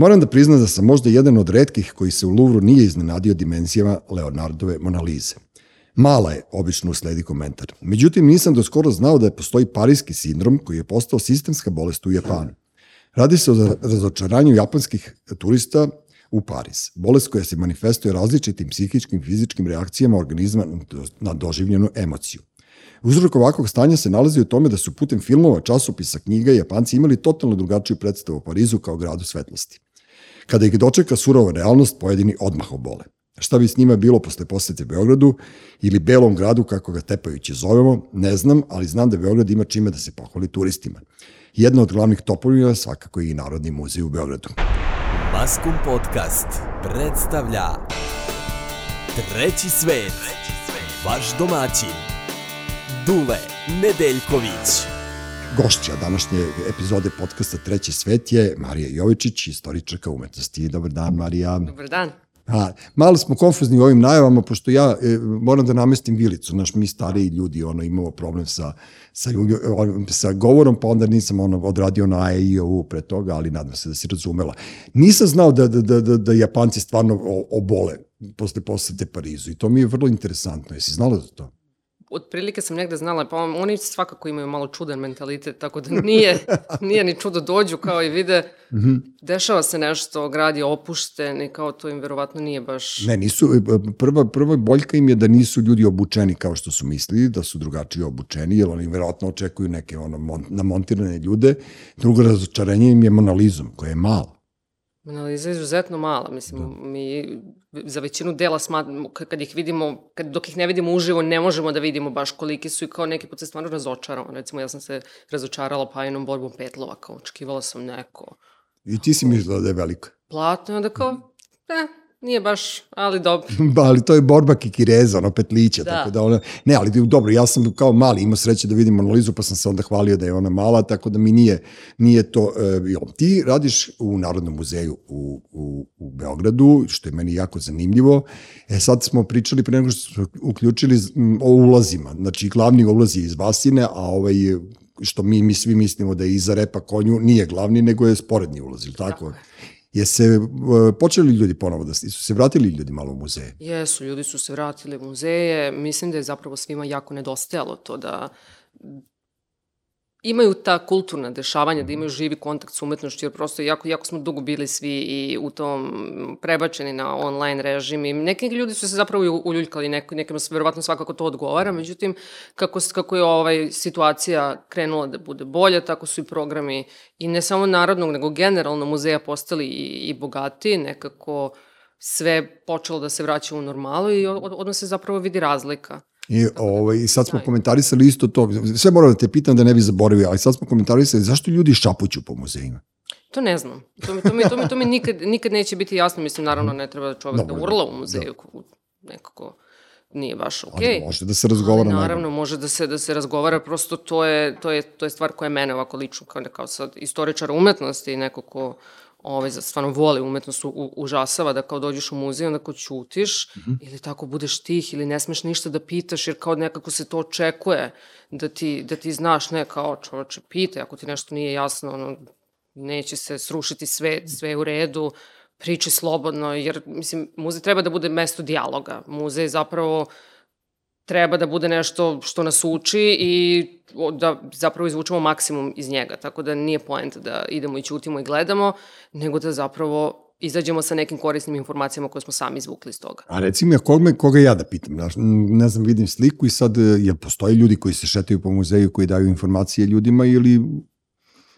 Moram da priznam da sam možda jedan od redkih koji se u Louvru nije iznenadio dimenzijama Leonardove Monalize. Mala je, obično usledi komentar. Međutim, nisam do skoro znao da je postoji parijski sindrom koji je postao sistemska bolest u Japanu. Radi se o razočaranju japanskih turista u Pariz. Bolest koja se manifestuje različitim psihičkim i fizičkim reakcijama organizma na doživljenu emociju. Uzrok ovakvog stanja se nalazi u tome da su putem filmova, časopisa, knjiga Japanci imali totalno drugačiju predstavu o Parizu kao gradu svetlosti. Kada ih dočeka surova realnost, pojedini odmah obole. Šta bi s njima bilo posle posete Beogradu ili Belom gradu, kako ga tepajući zovemo, ne znam, ali znam da Beograd ima čime da se pohvali turistima. Jedna od glavnih topovina svakako je i Narodni muzej u Beogradu. Maskum Podcast predstavlja Treći svet, vaš domaćin, Dule Nedeljković. Gošća današnje epizode podcasta Treći svet je Marija Jovičić, istoričarka umetnosti. Dobar dan, Marija. Dobar dan. A, malo smo konfuzni u ovim najavama, pošto ja e, moram da namestim vilicu. Naš, mi stariji ljudi ono, imamo problem sa, sa, sa govorom, pa onda nisam ono, odradio na A, I, O, pre toga, ali nadam se da si razumela. Nisam znao da, da, da, da, da Japanci stvarno obole posle posete Parizu i to mi je vrlo interesantno. Jesi znala za to? Otprilike sam negde znala, pa oni svakako imaju malo čudan mentalitet, tako da nije, nije ni čudo dođu kao i vide, mm -hmm. dešava se nešto, grad je opušten i kao to im verovatno nije baš... Ne, nisu, e, prva, prva boljka im je da nisu ljudi obučeni kao što su mislili, da su drugačije obučeni, jer oni verovatno očekuju neke ono, mon, namontirane ljude. Drugo razočarenje im je monalizom, koja je mala. Analiza je izuzetno mala, mislim, da. mi za većinu dela smat, kad ih vidimo, kad, dok ih ne vidimo uživo, ne možemo da vidimo baš koliki su i kao neki put se stvarno razočaramo. Recimo, ja sam se razočarala pajinom borbom petlova, kao očekivala sam neko. I ti si mislila da je velika? Platno, onda kao, eh, Nije baš, ali dobro. ali to je borba kikireza, ono petlića, da. tako da ona, ne, ali dobro, ja sam kao mali imao sreće da vidim analizu, pa sam se onda hvalio da je ona mala, tako da mi nije, nije to, uh, jo. ti radiš u Narodnom muzeju u, u, u Beogradu, što je meni jako zanimljivo, e sad smo pričali pre nego što smo uključili o ulazima, znači glavni ulazi iz Vasine, a ovaj što mi, mi svi mislimo da je iza repa konju, nije glavni, nego je sporedni ulaz, ili tako? tako Je se uh, počeli ljudi ponovo da su se vratili ljudi malo u muzeje? Jesu, ljudi su se vratili u muzeje. Mislim da je zapravo svima jako nedostajalo to da imaju ta kulturna dešavanja, da imaju živi kontakt s umetnošću, jer prosto jako, jako smo dugo bili svi i u tom prebačeni na online režim i neki ljudi su se zapravo uljuljkali, neko, nekima se verovatno svakako to odgovara, međutim, kako, kako je ovaj situacija krenula da bude bolja, tako su i programi i ne samo narodnog, nego generalno muzeja postali i, i bogati, nekako sve počelo da se vraća u normalu i odmah se zapravo vidi razlika. I, ovaj, I sad smo komentarisali isto to, sve moram da te pitam da ne bi zaboravio, ali sad smo komentarisali zašto ljudi šapuću po muzejima? To ne znam. To mi, to mi, to mi, to mi nikad, nikad neće biti jasno. Mislim, naravno, ne treba čovek Dobre, da urla u muzeju. Da. Nekako nije baš okej. Okay. Ali može da se razgovara. Ali, naravno, može da se, da se razgovara. Prosto to je, to je, to je stvar koja je mene ovako lično, kao, kao sad istoričar umetnosti, neko ko ovaj, stvarno voli umetnost, u, užasava da kao dođeš u muzej, onda kao ćutiš, mm -hmm. ili tako budeš tih, ili ne smeš ništa da pitaš, jer kao nekako se to očekuje, da ti, da ti znaš, ne, kao čoveče, pita, ako ti nešto nije jasno, ono, neće se srušiti sve, sve u redu, priči slobodno, jer, mislim, muzej treba da bude mesto dijaloga. Muzej zapravo treba da bude nešto što nas uči i da zapravo izvučemo maksimum iz njega. Tako da nije poenta da idemo i ćutimo i gledamo, nego da zapravo izađemo sa nekim korisnim informacijama koje smo sami izvukli iz toga. A recimo, koga, koga ja da pitam? Ne znam, vidim sliku i sad, jel postoje ljudi koji se šetaju po muzeju koji daju informacije ljudima ili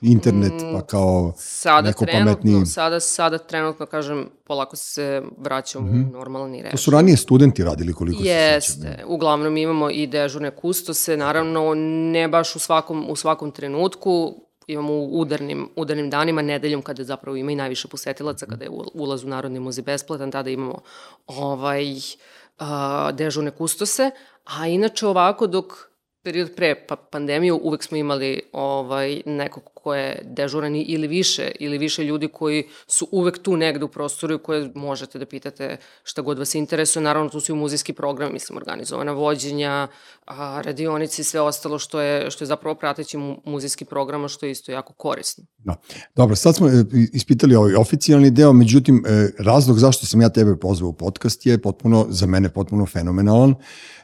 internet, pa mm, kao sada neko trenutno, pametniji. Sada, sada trenutno, kažem, polako se vraćamo mm -hmm. u normalni režim. To su ranije studenti radili koliko Jeste. se Jeste. Uglavnom imamo i dežurne kustose, naravno ne baš u svakom, u svakom trenutku, imamo u udarnim, udarnim danima, nedeljom kada zapravo ima i najviše posetilaca, kada je ulaz u Narodni muzej besplatan, tada imamo ovaj, uh, dežurne kustose, a inače ovako dok period pre pa, pandemije uvek smo imali ovaj, nekog ko je dežuran ili više, ili više ljudi koji su uvek tu negde u prostoru i koje možete da pitate šta god vas interesuje. Naravno, tu su i muzijski program, mislim, organizovana vođenja, a, radionici i sve ostalo što je, što je zapravo prateći mu, muzijski program, što je isto jako korisno. Da. Dobro, sad smo e, ispitali ovaj oficijalni deo, međutim, e, razlog zašto sam ja tebe pozvao u podcast je potpuno, za mene potpuno fenomenalan.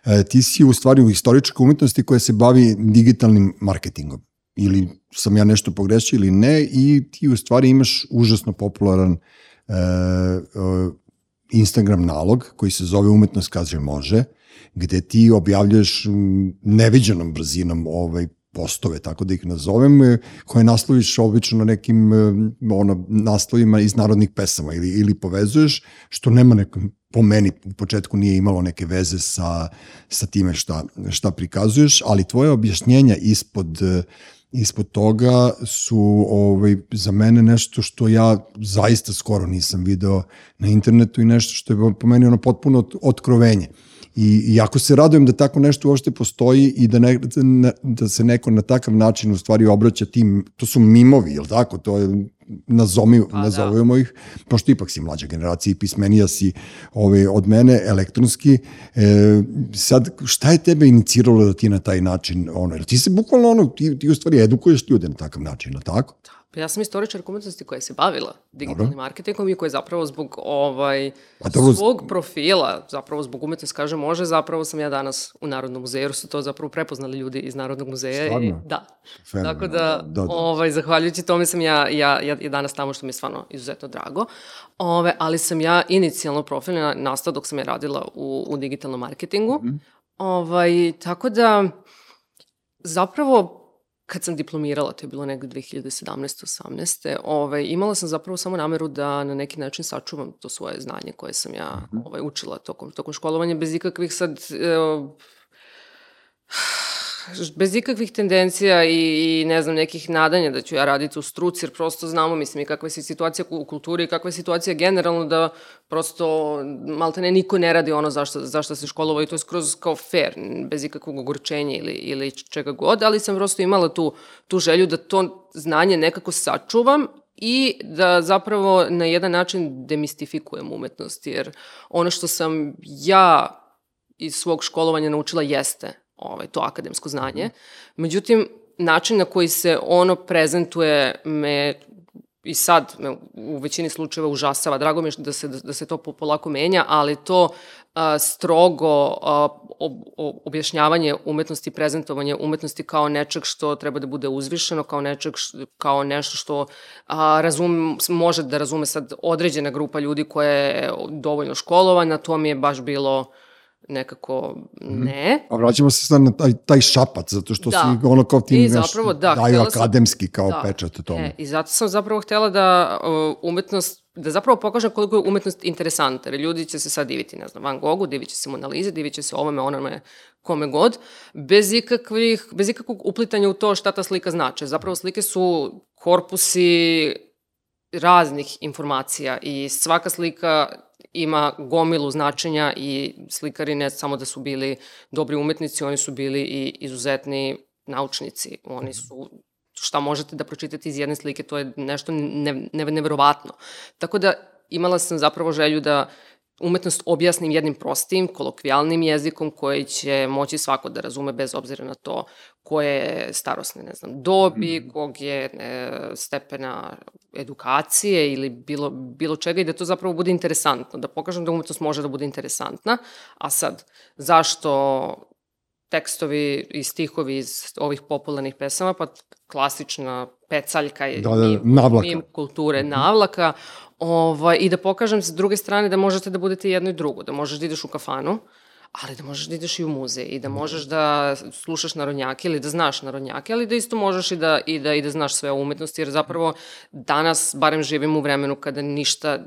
E, ti si u stvari u istoričkoj umetnosti koja se bavi digitalnim marketingom ili sam ja nešto pogrešio ili ne i ti u stvari imaš užasno popularan e, e, Instagram nalog koji se zove umetnost kaže može, gde ti objavljuješ neviđenom brzinom ovaj postove, tako da ih nazovem, e, koje nasloviš obično nekim e, ono, naslovima iz narodnih pesama ili, ili povezuješ, što nema nekom, po meni u početku nije imalo neke veze sa, sa time šta, šta prikazuješ, ali tvoje objašnjenja ispod uh, ispod toga su ovaj, za mene nešto što ja zaista skoro nisam video na internetu i nešto što je po meni ono potpuno otkrovenje. I, I jako se radujem da tako nešto uopšte postoji i da, ne, da se neko na takav način u stvari obraća tim, to su mimovi, je li tako? To je nazomi, pa, nazovemo da. ih, pošto ipak si mlađa generacija i pismenija si ove, od mene, elektronski. E, sad, šta je tebe iniciralo da ti na taj način, ono, jer ti se bukvalno ono, ti, ti u stvari edukuješ ljude na takav način, na tako? Da. Pa ja sam istoričar umetnosti koja se bavila digitalnim Dobro. marketingom i koja je zapravo zbog ovaj, A dobro... svog profila, zapravo zbog umetnosti, kaže može, zapravo sam ja danas u Narodnom muzeju, jer su to zapravo prepoznali ljudi iz Narodnog muzeja. Stvarno? I, da. Fenomenal. Tako da, da, da, ovaj, zahvaljujući tome sam ja, ja, ja, ja danas tamo što mi je stvarno izuzetno drago. Ove, ali sam ja inicijalno profil nastao dok sam je radila u, u digitalnom marketingu. Mm -hmm. ovaj, tako da, zapravo kad sam diplomirala, to je bilo negde 2017. 18. Ovaj, imala sam zapravo samo nameru da na neki način sačuvam to svoje znanje koje sam ja mhm. ovaj, učila tokom, tokom školovanja bez ikakvih sad... E, bez ikakvih tendencija i, i ne znam, nekih nadanja da ću ja raditi u struci, jer prosto znamo, mislim, i kakva je situacija u kulturi i kakva je situacija generalno da prosto malte ne niko ne radi ono zašto, zašto se školovao i to je skroz kao fair, bez ikakvog ogorčenja ili, ili čega god, ali sam prosto imala tu, tu želju da to znanje nekako sačuvam i da zapravo na jedan način demistifikujem umetnost, jer ono što sam ja iz svog školovanja naučila jeste ovaj, to akademsko znanje. Međutim, način na koji se ono prezentuje me i sad me u većini slučajeva užasava. Drago mi je da se, da se to polako menja, ali to a, strogo a, ob, objašnjavanje umetnosti, prezentovanje umetnosti kao nečeg što treba da bude uzvišeno, kao, nečeg, kao nešto što a, razum, može da razume sad određena grupa ljudi koja je dovoljno školovana, to mi je baš bilo nekako mhm. ne. A vraćamo se sad na taj, taj šapac, zato što da. si ono kao ti zapravo, da, daju akademski sam, kao da. pečat o tome. E, I zato sam zapravo htela da umetnost, da zapravo pokažem koliko je umetnost interesanta, jer ljudi će se sad diviti, ne znam, Van Goghu, divit će se Mona Lisa, divit će se ovome, onome, kome god, bez ikakvih, bez ikakvog uplitanja u to šta ta slika znači. Zapravo slike su korpusi raznih informacija i svaka slika ima gomilu značenja i slikari ne samo da su bili dobri umetnici, oni su bili i izuzetni naučnici. Oni su šta možete da pročitate iz jedne slike, to je nešto ne, ne, neverovatno. Tako da imala sam zapravo želju da umetnost objasnim jednim prostim, kolokvijalnim jezikom koji će moći svako da razume bez obzira na to koje je starosne, ne znam, dobi, mhm. kog je ne, stepena edukacije ili bilo, bilo čega i da to zapravo bude interesantno, da pokažem da umetnost može da bude interesantna. A sad, zašto tekstovi i stihovi iz ovih popularnih pesama, pa klasična pecaljka je da, da, navlaka. mim kulture navlaka, ovaj, i da pokažem s druge strane da možete da budete jedno i drugo, da možeš da ideš u kafanu, ali da možeš da ideš i u muzej i da možeš da slušaš narodnjake ili da znaš narodnjake, ali da isto možeš i da, i da, i da znaš sve o umetnosti, jer zapravo danas barem živimo u vremenu kada ništa,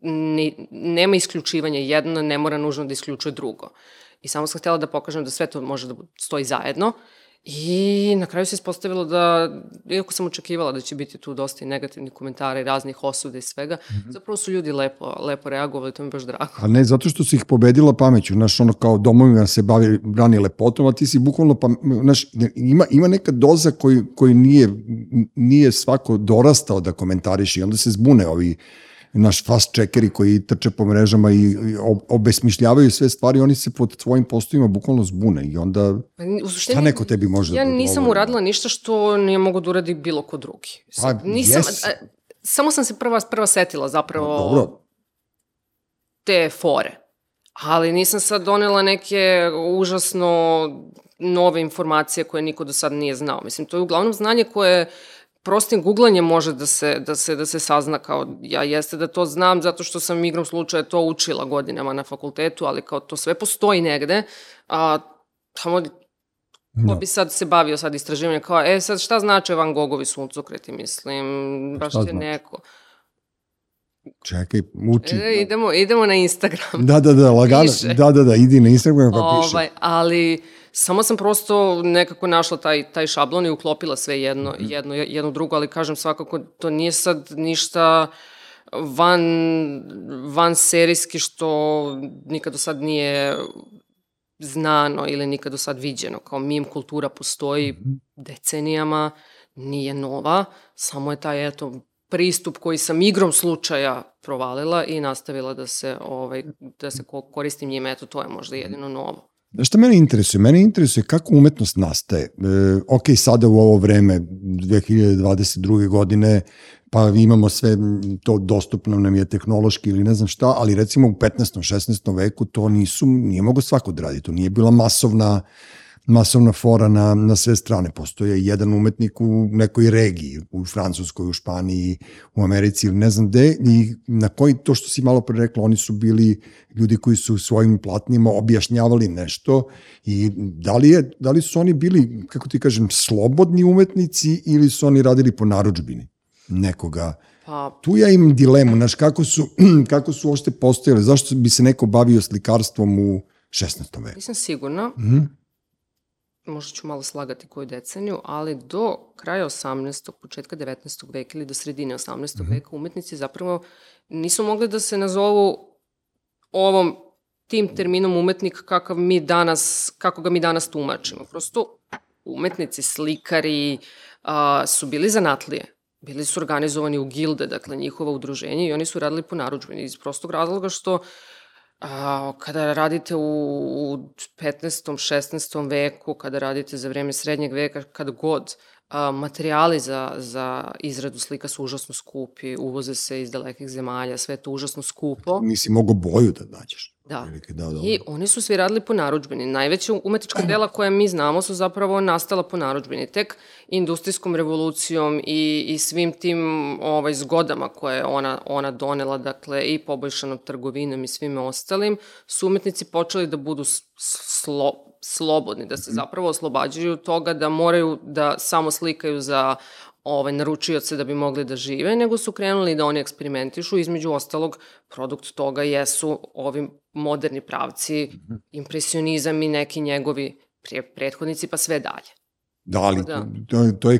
ni, nema isključivanja jedno, ne mora nužno da isključuje drugo. I samo sam htela da pokažem da sve to može da stoji zajedno I na kraju se ispostavilo da, iako sam očekivala da će biti tu dosta i negativnih komentara i raznih osuda i svega, mm -hmm. zapravo su ljudi lepo, lepo reagovali, to mi je baš drago. A ne, zato što si ih pobedila pameću, znaš, ono kao domovima se bavi, brani lepotom, a ti si bukvalno, pa, znaš, ima, ima neka doza koji, koji nije, nije svako dorastao da komentariš i onda se zbune ovi naš fast checkeri koji trče po mrežama i obesmišljavaju sve stvari, oni se pod tvojim postovima bukvalno zbune i onda pa u suštini, šta neko tebi može ja da Ja nisam uradila ništa što nije mogu da uradi bilo ko drugi. Pa, nisam, yes. a, samo sam se prva, prva setila zapravo Dobro. te fore. Ali nisam sad donela neke užasno nove informacije koje niko do sad nije znao. Mislim, to je uglavnom znanje koje prostim googlanjem može da se, da, se, da se sazna kao ja jeste da to znam zato što sam igrom slučaja to učila godinama na fakultetu, ali kao to sve postoji negde, a tamo Ko bi sad se bavio sad istraživanjem kao, e sad šta znači Van Gogovi suncokreti, mislim, baš je znači? neko. Čekaj, uči. E, idemo, idemo na Instagram. Da, da, da, lagano. Piše. Da, da, da, idi na Instagram pa piše. Ovaj, ali Samo sam prosto nekako našla taj, taj šablon i uklopila sve jedno, mm -hmm. jedno, jedno drugo, ali kažem svakako to nije sad ništa van, van serijski što nikad do sad nije znano ili nikad do sad viđeno. Kao mim kultura postoji mm -hmm. decenijama, nije nova, samo je taj eto pristup koji sam igrom slučaja provalila i nastavila da se ovaj da se koristim njime, eto to je možda jedino novo. Znaš šta mene interesuje? Mene interesuje kako umetnost nastaje. E, ok, sada u ovo vreme, 2022. godine, pa imamo sve to dostupno nam je tehnološki ili ne znam šta, ali recimo u 15. 16. veku to nisu, nije mogo svako da radi, to nije bila masovna masovna fora na, na sve strane. Postoje jedan umetnik u nekoj regiji, u Francuskoj, u Španiji, u Americi ili ne znam gde, i na koji, to što si malo pre rekla, oni su bili ljudi koji su svojim platnima objašnjavali nešto i da li, je, da li su oni bili, kako ti kažem, slobodni umetnici ili su oni radili po naručbini nekoga Pa, tu ja imam dilemu, znaš, kako su, kako su uopšte postojali, zašto bi se neko bavio slikarstvom u 16. veku? Nisam sigurna. Mm -hmm možda ću malo slagati koju deceniju, ali do kraja 18. početka 19. veka ili do sredine 18. Mm -hmm. veka umetnici zapravo nisu mogli da se nazovu ovom tim terminom umetnik kakav mi danas, kako ga mi danas tumačimo. Prosto umetnici, slikari a, su bili zanatlije. Bili su organizovani u gilde, dakle njihova udruženja i oni su radili po naručbeni iz prostog razloga što A, kada radite u, u 15. 16. veku, kada radite za vreme srednjeg veka, kad god, a, materijali za, za izradu slika su užasno skupi, uvoze se iz dalekih zemalja, sve je to užasno skupo. Nisi mogo boju da nađeš. Da. da, da. I oni su svi radili po naručbini. Najveća umetnička dela koja mi znamo su zapravo nastala po naručbini. Tek industrijskom revolucijom i, i svim tim ovaj, zgodama koje ona, ona donela, dakle, i poboljšanom trgovinom i svime ostalim, su umetnici počeli da budu slo, slobodni, da se mhm. zapravo oslobađaju toga da moraju da samo slikaju za ovaj, naručioce da bi mogli da žive, nego su krenuli da oni eksperimentišu. Između ostalog, produkt toga jesu ovi moderni pravci, mhm. impresionizam i neki njegovi prethodnici, pa sve dalje. Da, ali da. To, to je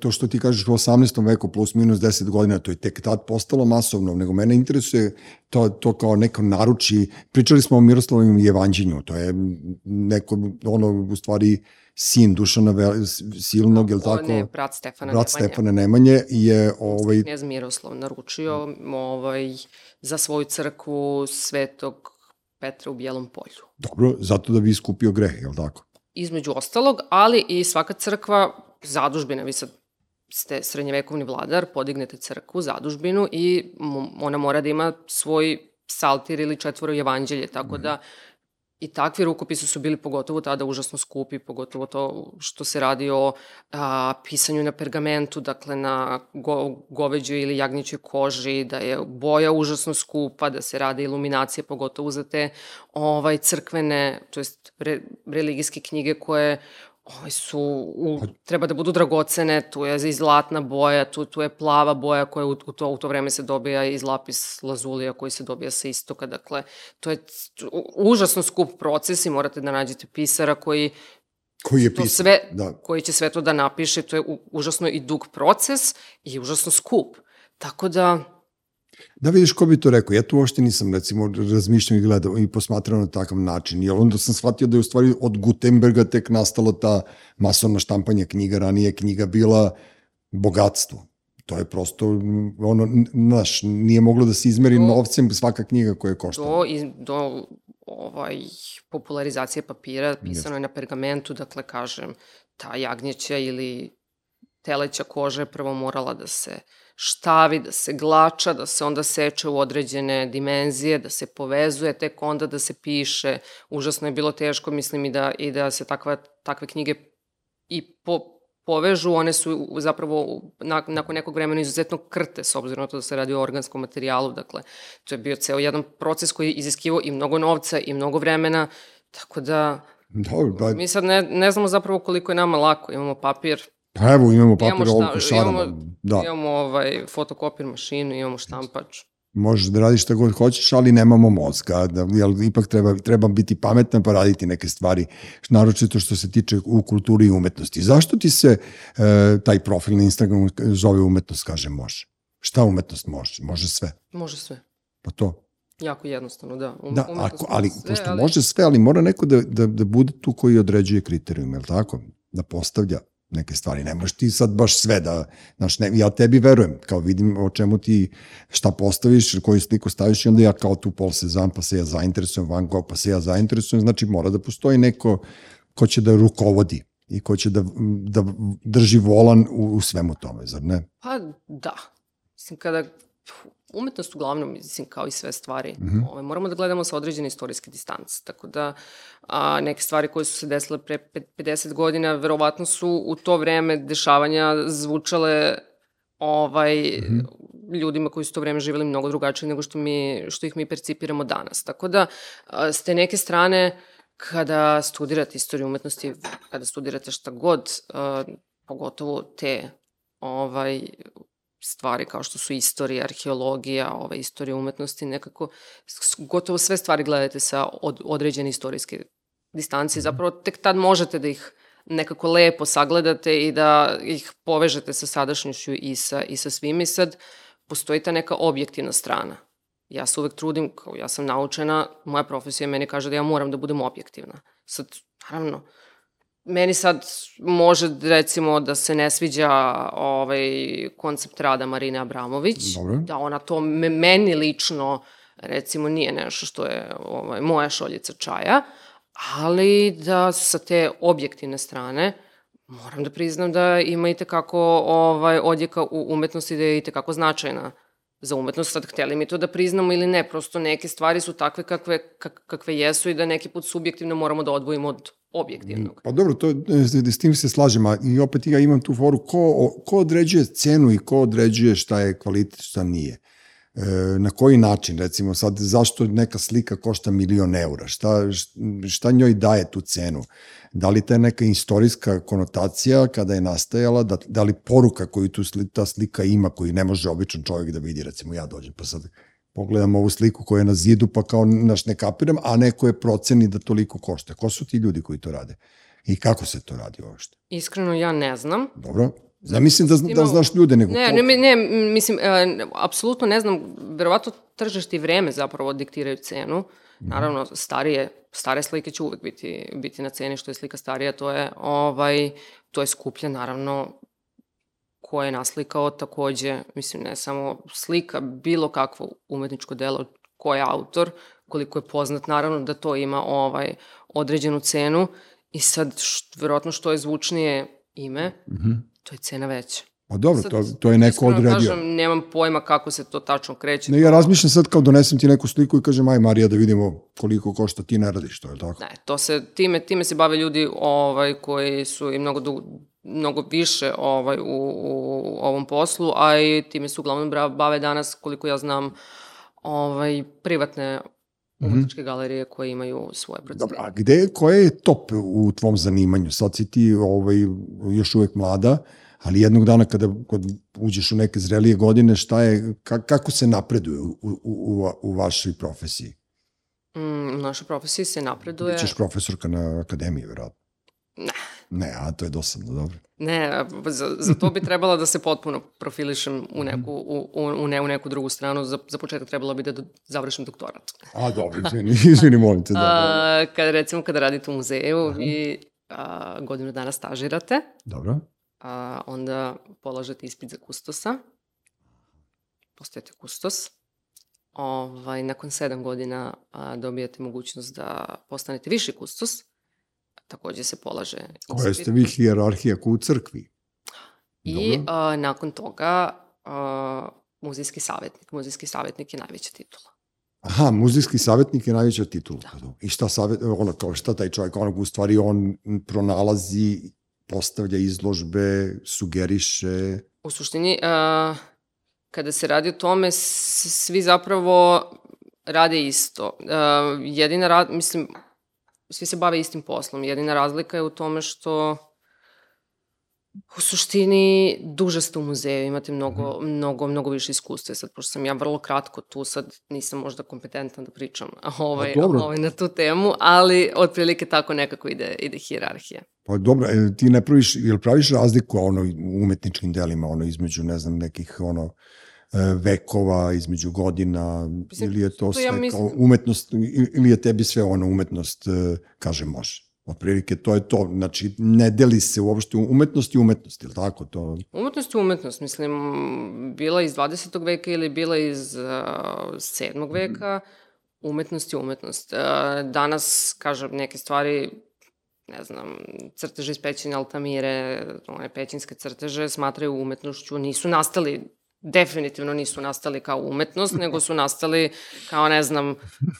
to što ti kažeš u 18. veku plus minus 10 godina, to je tek tad postalo masovno, nego mene interesuje to, to kao neko naruči, pričali smo o Miroslavim evanđenju, to je neko, ono, u stvari, sin Dušana Vel, Silnog, je li tako? Ne, brat Stefana brat Nemanje. Stefana Nemanje je... Ovaj... Knjez Miroslav naručio ovaj, za svoju crkvu svetog Petra u Bijelom polju. Dobro, zato da bi iskupio greh, je li tako? Između ostalog, ali i svaka crkva, zadužbina, vi sad ste srednjevekovni vladar, podignete crkvu, zadužbinu i ona mora da ima svoj psaltir ili četvoro evanđelje, tako da I takvi rukopisi su bili pogotovo tada užasno skupi, pogotovo to što se radi o a, pisanju na pergamentu, dakle na go, goveđoj ili jagnjićoj koži, da je boja užasno skupa, da se rade iluminacije, pogotovo za te ovaj, crkvene, to jest re, religijske knjige koje Ovaj su, u, pa- treba da budu dragocene, tu je i zlatna boja, tu, tu je plava boja koja u, u, to, u to vreme se dobija iz lapis lazulija koji se dobija sa istoka, dakle, to je užasno skup proces i morate da nađete pisara koji Koji je to pisan. sve, Da. koji će sve to da napiše, to je u, užasno i dug proces i užasno skup. Tako da, Da vidiš ko bi to rekao. Ja tu uopšte nisam recimo razmišljao i gledao i posmatrao na takav način. I onda sam shvatio da je u stvari od Gutenberga tek nastalo ta masovna štampanja knjiga. Ranije je knjiga bila bogatstvo. To je prosto, ono, znaš, nije moglo da se izmeri To- novcem svaka knjiga koja je koštala. do, i, do ovaj, popularizacije papira, pisano je na pergamentu, dakle, kažem, ta jagnjeća ili teleća koža je prvo morala da se štavi, da se glača, da se onda seče u određene dimenzije, da se povezuje, tek onda da se piše. Užasno je bilo teško, mislim, i da, i da se takva, takve knjige i po, povežu, one su zapravo nakon nekog vremena izuzetno krte, s obzirom na to da se radi o organskom materijalu, dakle, to je bio ceo jedan proces koji je iziskivao i mnogo novca i mnogo vremena, tako da Dobro, da, mi sad ne, ne znamo zapravo koliko je nama lako, imamo papir, pa evo imamo papir ovoliko šarama. imamo, Da, imamo ovaj, fotokopir mašinu, imamo štampač. možeš da radiš šta god hoćeš, ali nemamo mozga. Da, jel, ipak treba, treba biti pametan pa raditi neke stvari, naročito što se tiče u kulturi i umetnosti. Zašto ti se e, taj profil na Instagramu zove umetnost, kaže može? Šta umetnost može? Može sve. Može sve. Pa to. Jako jednostavno, da. Um, Da, ako, ali, sve, pošto može sve, ali mora neko da, da, da bude tu koji određuje kriterijum, je li tako? Da postavlja neke stvari. Ne možeš ti sad baš sve da, znaš, ne, ja tebi verujem, kao vidim o čemu ti, šta postaviš, koju sliku staviš i onda ja kao tu pol sezam, pa se ja zainteresujem, Van Gogh, pa se ja zainteresujem, znači mora da postoji neko ko će da rukovodi i ko će da, da drži volan u, u svemu tome, zar ne? Pa da. Mislim, kada umetnost uglavnom, mislim, kao i sve stvari, mm. -hmm. ovaj, moramo da gledamo sa određene istorijske distance. Tako da a, neke stvari koje su se desile pre pe- 50 godina, verovatno su u to vreme dešavanja zvučale ovaj, mm. -hmm. ljudima koji su to vreme živjeli mnogo drugačije nego što, mi, što ih mi percipiramo danas. Tako da, a, s te neke strane, kada studirate istoriju umetnosti, kada studirate šta god, a, pogotovo te ovaj, stvari kao što su istorija, arheologija, ovaj, istorija umetnosti, nekako gotovo sve stvari gledate sa od, određene istorijske distancije. Zapravo tek tad možete da ih nekako lepo sagledate i da ih povežete sa sadašnjošću i sa, i sa svim. I sad postoji ta neka objektivna strana. Ja se uvek trudim, kao ja sam naučena, moja profesija meni kaže da ja moram da budem objektivna. Sad, naravno, meni sad može recimo da se ne sviđa ovaj koncept rada Marine Abramović, Dobro. da ona to me, meni lično recimo nije nešto što je ovaj, moja šoljica čaja, ali da sa te objektivne strane moram da priznam da ima i tekako ovaj, odjeka u umetnosti da je i tekako značajna za umetnost. Sad, hteli mi to da priznamo ili ne, prosto neke stvari su takve kakve, kak, kakve jesu i da neki put subjektivno moramo da odvojimo od objektivnog. Pa dobro, to, s tim se slažem, a i opet ja imam tu foru, ko, ko određuje cenu i ko određuje šta je kvalitet, šta nije. E, na koji način, recimo sad, zašto neka slika košta milion eura, šta, šta njoj daje tu cenu? Da li ta neka istorijska konotacija kada je nastajala, da, da li poruka koju tu sli, ta slika ima, koju ne može običan čovjek da vidi, recimo ja dođem pa sad pogledam ovu sliku koja je na zidu pa kao naš ne kapiram, a neko je proceni da toliko košta. Ko su ti ljudi koji to rade? I kako se to radi uopšte? Iskreno ja ne znam. Dobro? Ja mislim da, zna- da znaš ljude, nego ne, ne, ne, mislim, e, apsolutno ne znam, verovatno tržište i vreme zapravo diktiraju cenu. Mhm. Naravno, starije, stare slike će uvek biti, biti na ceni, što je slika starija, to je, ovaj, to je skuplje, naravno, ko je naslikao takođe, mislim, ne samo slika, bilo kakvo umetničko delo, ko je autor, koliko je poznat, naravno da to ima ovaj određenu cenu i sad, št, verovatno što je zvučnije ime, Mhm. to je cena veća. Pa dobro, Sad, to, to je neko odredio. Kažem, nemam pojma kako se to tačno kreće. Ne, ja razmišljam sad kao donesem ti neku sliku i kažem, aj Marija da vidimo koliko košta, ti ne radiš to, je li tako? Ne, to se, time, time se bave ljudi ovaj, koji su i mnogo, du, mnogo više ovaj, u, u ovom poslu, a i time se uglavnom bave danas, koliko ja znam, ovaj, privatne umetničke galerije koje imaju svoje procene. Dobro, a gde, koje je top u tvom zanimanju? Sad si ti ovaj, još uvek mlada, ali jednog dana kada, kad uđeš u neke zrelije godine, šta je, ka, kako se napreduje u, u, u, u vašoj profesiji? Mm, u našoj profesiji se napreduje. Bićeš profesorka na akademiji, verovatno. Ne, Ne, a to je dosadno, dobro. Ne, za, za to bi trebalo da se potpuno profilišem u neku, u, u, u, ne, u neku drugu stranu. Za, za početak trebalo bi da do, završim doktorat. A, dobro, izvini, izvini, molim te. Da, da. A, kad, recimo, kada radite u muzeju Aha. i a, godinu dana stažirate, Dobro. a, onda polažete ispit za kustosa, postajete kustos, ovaj, nakon sedam godina a, dobijate mogućnost da postanete viši kustos, takođe se polaže Koja ste vi hijerarhija u crkvi? I a, nakon toga a, muzejski savjetnik. Muzejski savjetnik je najveća titula. Aha, muzejski savjetnik je najveća titula. Da. I šta, savjet, ono, kao šta taj čovjek, onog u stvari on pronalazi, postavlja izložbe, sugeriše. U suštini, a, kada se radi o tome, svi zapravo rade isto. A, jedina, ra, mislim, svi se bave istim poslom. Jedina razlika je u tome što u suštini duže ste u muzeju, imate mnogo, mnogo, mnogo više iskustva. Sad, pošto sam ja vrlo kratko tu, sad nisam možda kompetentna da pričam ovaj, Pa dobro. ovaj, na tu temu, ali otprilike tako nekako ide, ide hijerarhija. Pa dobro, e, ti ne praviš, jel praviš razliku ono, u umetničkim delima, ono, između, ne znam, nekih, ono, vekova, između godina, Mislim, ili je to to sve ja kao mislim- umetnost, i- ili je tebi sve ono umetnost, e, kaže, može. Otprilike to je to, znači ne deli se uopšte umetnost i umetnost, ili tako to? Umetnost je umetnost, mislim, bila iz 20. veka ili bila iz uh, 7. veka, umetnost je umetnost. Uh, danas, kažem, neke stvari, ne znam, crteže iz pećine Altamire, one pećinske crteže, smatraju umetnošću, nisu nastali definitivno nisu nastali kao umetnost, nego su nastali kao, ne znam,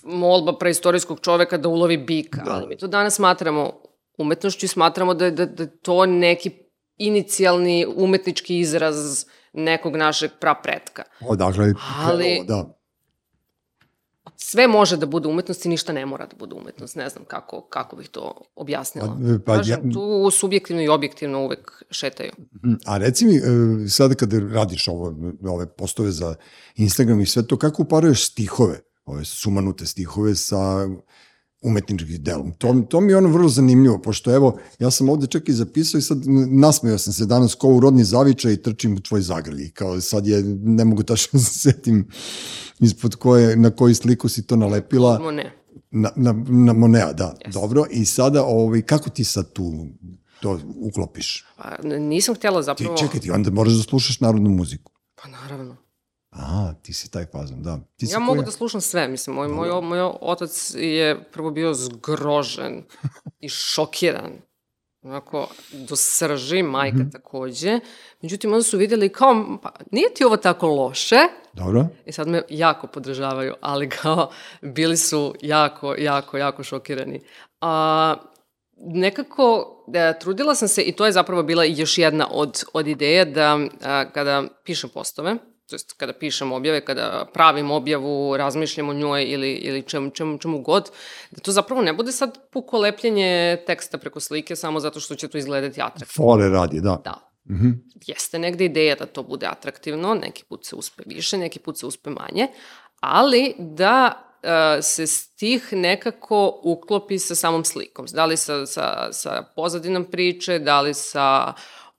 molba preistorijskog čoveka da ulovi bika. Da. Ali mi to danas smatramo umetnošću i smatramo da, je- da, da to neki inicijalni umetnički izraz nekog našeg prapretka. Odakle je Ali- da. Sve može da bude umetnost i ništa ne mora da bude umetnost. Ne znam kako, kako bih to objasnila. Pa, pa Kažem, ja- tu subjektivno i objektivno uvek šetaju. A reci mi, e, sada kada radiš ovo, ove postove za Instagram i sve to, kako uparuješ stihove, ove sumanute stihove sa umetničkim delom. To, to mi je ono vrlo zanimljivo, pošto evo, ja sam ovde čak i zapisao i sad nasmeo sam se danas ko u rodni zavičaj i trčim u tvoj zagrlji. Kao sad je, ne mogu tačno da se setim ispod koje, na koju sliku si to nalepila. Mo ne. Na, na, na Monea, da. Yes. Dobro. I sada, ovaj, kako ti sad tu to uklopiš? Pa, nisam htjela Ti, zapravo... čekaj, ti onda moraš da slušaš narodnu muziku. Pa naravno. A, ti si taj fazon, da. Ti si Ja mogu koja? da slušam sve, mislim, moj, moj, moj otac je prvo bio zgrožen i šokiran, onako, do srži, majka Mhm. takođe. Međutim, onda su videli kao, pa nije ti ovo tako loše, Dobro. i sad me jako podržavaju, ali kao, bili su jako, jako, jako šokirani. A, nekako, da, trudila sam se, i to je zapravo bila još jedna od, od ideja, da a, kada pišem postove, to jest kada pišem objave, kada pravim objavu, razmišljam o njoj ili, ili čemu, čemu, čemu god, da to zapravo ne bude sad puko lepljenje teksta preko slike samo zato što će to izgledati atraktivno. Fore radi, da. Da, Mhm. jeste negde ideja da to bude atraktivno, neki put se uspe više, neki put se uspe manje, ali da e, se stih nekako uklopi sa samom slikom. Da li sa, sa, sa pozadinom priče, da li sa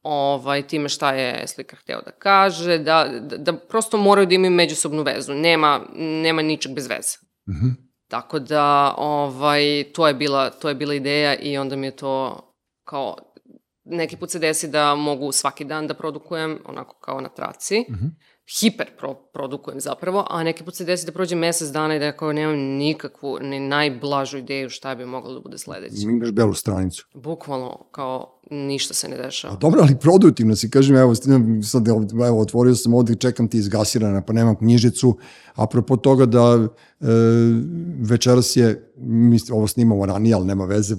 ovaj, time šta je slikar hteo da kaže, da, da, da prosto moraju da imaju međusobnu vezu. Nema, nema ničeg bez veze. Mhm. Tako da, ovaj, to je bila, to je bila ideja i onda mi je to kao, neki put se desi da mogu svaki dan da produkujem, onako kao na traci, Mhm. Hiper pro, produkujem zapravo, a neki put se desi da prođe mesec dana i da ja kao nemam nikakvu, ni najblažu ideju šta bi moglo da bude sledeće. Imaš belu stranicu. Bukvalno, kao ništa se ne dešava. A dobro, ali produktivno si, kažem, evo, sad, evo, otvorio sam ovde, čekam ti izgasirana, pa nemam knjižicu, apropo toga da e, večeras je, mi ovo snimamo ranije, ali nema veze,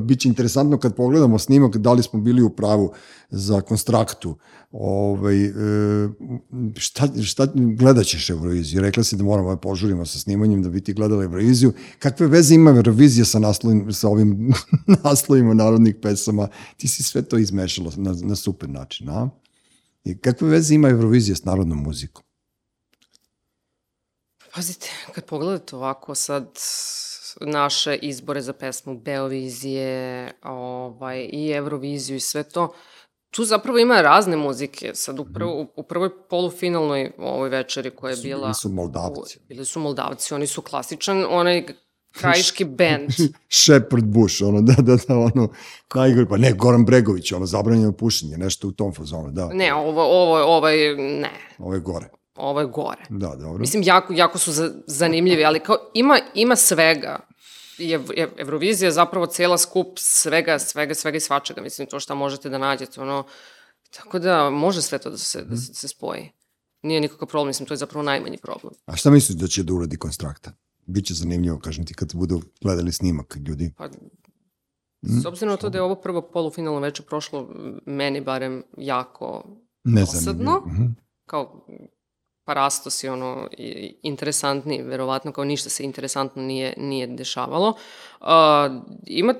biće interesantno kad pogledamo snimak, da li smo bili u pravu za konstraktu, ovaj, e, šta, šta gledat ćeš Euroviziju? Rekla si da moramo da požurimo sa snimanjem da bi ti gledala Euroviziju. Kakve veze ima Eurovizija sa, naslovim, sa ovim naslovima narodnih pesama? Ti si sve to izmešalo na, na super način, a? I kakve veze ima Eurovizija s narodnom muzikom? Pazite, kad pogledate ovako sad naše izbore za pesmu Beovizije ovaj, i Euroviziju i sve to, tu zapravo ima razne muzike. Sad u, prvo, u, prvoj polufinalnoj ovoj večeri koja je bila... Bili su Moldavci. U, bili su Moldavci, oni su klasičan, onaj krajiški bend. Shepard Bush, ono, da, da, da, ono, najgore, pa ne, Goran Bregović, ono, zabranjeno pušenje, nešto u tom fazonu, da. Ne, ovo, ovo, ovaj, ne. Ovo je gore. Ovo je gore. Da, dobro. Mislim, jako, jako su za, zanimljivi, ali kao, ima, ima svega. Je, Eurovizija zapravo cela skup svega, svega, svega i svačega. Mislim, to šta možete da nađete, ono, tako da može sve to da se, da se, da se spoji. Nije nikakav problem, mislim, to je zapravo najmanji problem. A šta misliš da će da uradi konstrakta? Biće zanimljivo, kažem ti, kad budu gledali snimak ljudi. Pa, s obzirom na to da je ovo prvo polufinalno večer prošlo, meni barem jako dosadno, Mhm. kao parastos i ono i- interesantni, verovatno kao ništa se interesantno nije, nije dešavalo. Uh, ima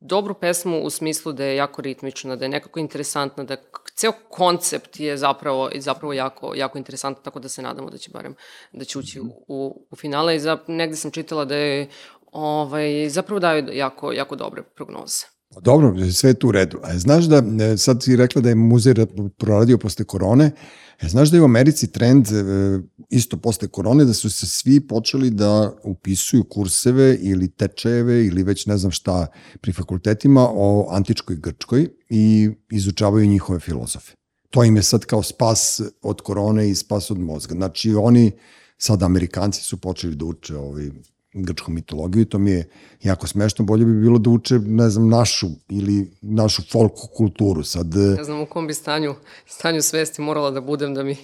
dobru pesmu u smislu da je jako ritmična, da je nekako interesantna, da ceo koncept je zapravo, zapravo jako, jako interesantan, tako da se nadamo da će barem da će ući u, u finale i za, negde sam čitala da je ovaj, zapravo daju jako, jako dobre prognoze. Pa Dobro, sve je tu u redu. A znaš da, e, sad si rekla da je muzej ra- proradio posle korone, e, znaš da je u Americi trend e, isto posle korone da su se svi počeli da upisuju kurseve ili tečajeve ili već ne znam šta pri fakultetima o antičkoj Grčkoj i izučavaju njihove filozofe. To im je sad kao spas od korone i spas od mozga. Znači oni, sad Amerikanci su počeli da uče ovaj, grčku mitologiju i to mi je jako smešno. Bolje bi bilo da uče, ne znam, našu ili našu folk kulturu. Sad, e, Ne znam u kom bi stanju, stanju svesti morala da budem da mi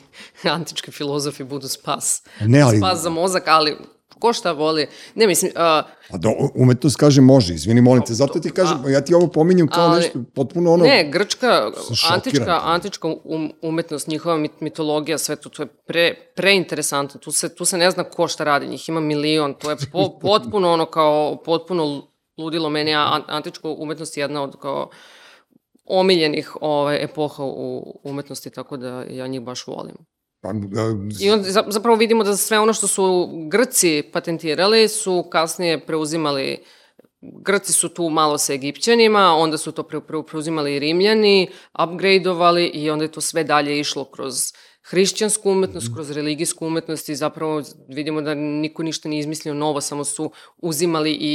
antički filozofi budu spas. ne, ali, Spas za mozak, ali ko šta voli. Ne, mislim, uh, a da, umetnost kaže može, izvini, molim te, zato ti kažem, ja ti ovo pominjem kao ali- nešto potpuno ono... ne, grčka, antička, antička um, umetnost, njihova mit, mitologija, sve to, to je pre, preinteresantno. Tu se, tu se ne zna ko šta radi, njih ima milion, to je po, potpuno ono kao, potpuno ludilo meni, a an- antička umetnost je jedna od kao omiljenih ovaj, epoha u umetnosti, tako da ja njih baš volim. Pa, a, I onda za- zapravo vidimo da sve ono što su Grci patentirali su kasnije preuzimali Grci su tu malo sa Egipćanima, onda su to pre, pre, preuzimali i Rimljani, upgradeovali i onda je to sve dalje išlo kroz hrišćansku umetnost, kroz religijsku umetnost i zapravo vidimo da niko ništa nije izmislio novo, samo su uzimali i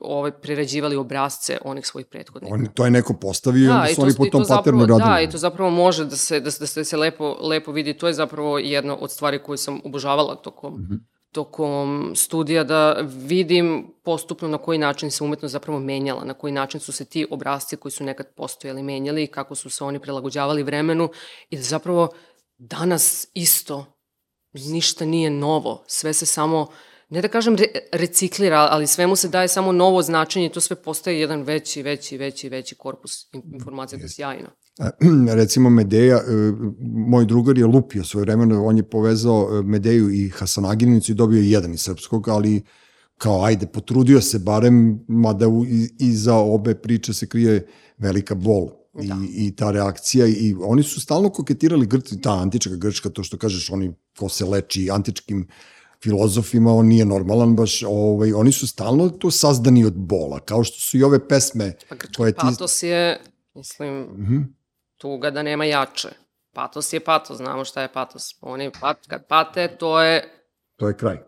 ovaj, prerađivali obrazce onih svojih prethodnika. on, to je neko postavio onda i su oni po tom zapravo- paternu radili. Da, i to zapravo može da se, da, da se, da se lepo, lepo vidi. To je zapravo jedna od stvari koju sam obožavala tokom, Mhm. tokom studija, da vidim postupno na koji način se umetnost zapravo menjala, na koji način su se ti obrazci koji su nekad postojali menjali i kako su se oni prilagođavali vremenu i da zapravo danas isto ništa nije novo, sve se samo ne da kažem re, reciklira, ali svemu se daje samo novo značenje. I to sve postaje jedan veći, veći, veći, veći korpus in- informacija, to je sjajno. recimo Medeja, e, moj drugar je lupio svoje vremeno, on je povezao e, Medeju i Hasanaginicu i dobio je jedan iz srpskog, ali kao ajde, potrudio se barem, mada iza obe priče se krije velika bol Da. i ta reakcija i oni su stalno koketirali Grci, ta antička Grčka, to što kažeš, oni ko se leči antičkim filozofima, on nije normalan baš, ovaj, oni su stalno to sazdani od bola, kao što su i ove pesme Pa grčki koje ti... patos je, mislim, Mhm. tuga da nema jače. Patos je patos, znamo šta je patos. Oni pat, kad pate, to je To je kraj.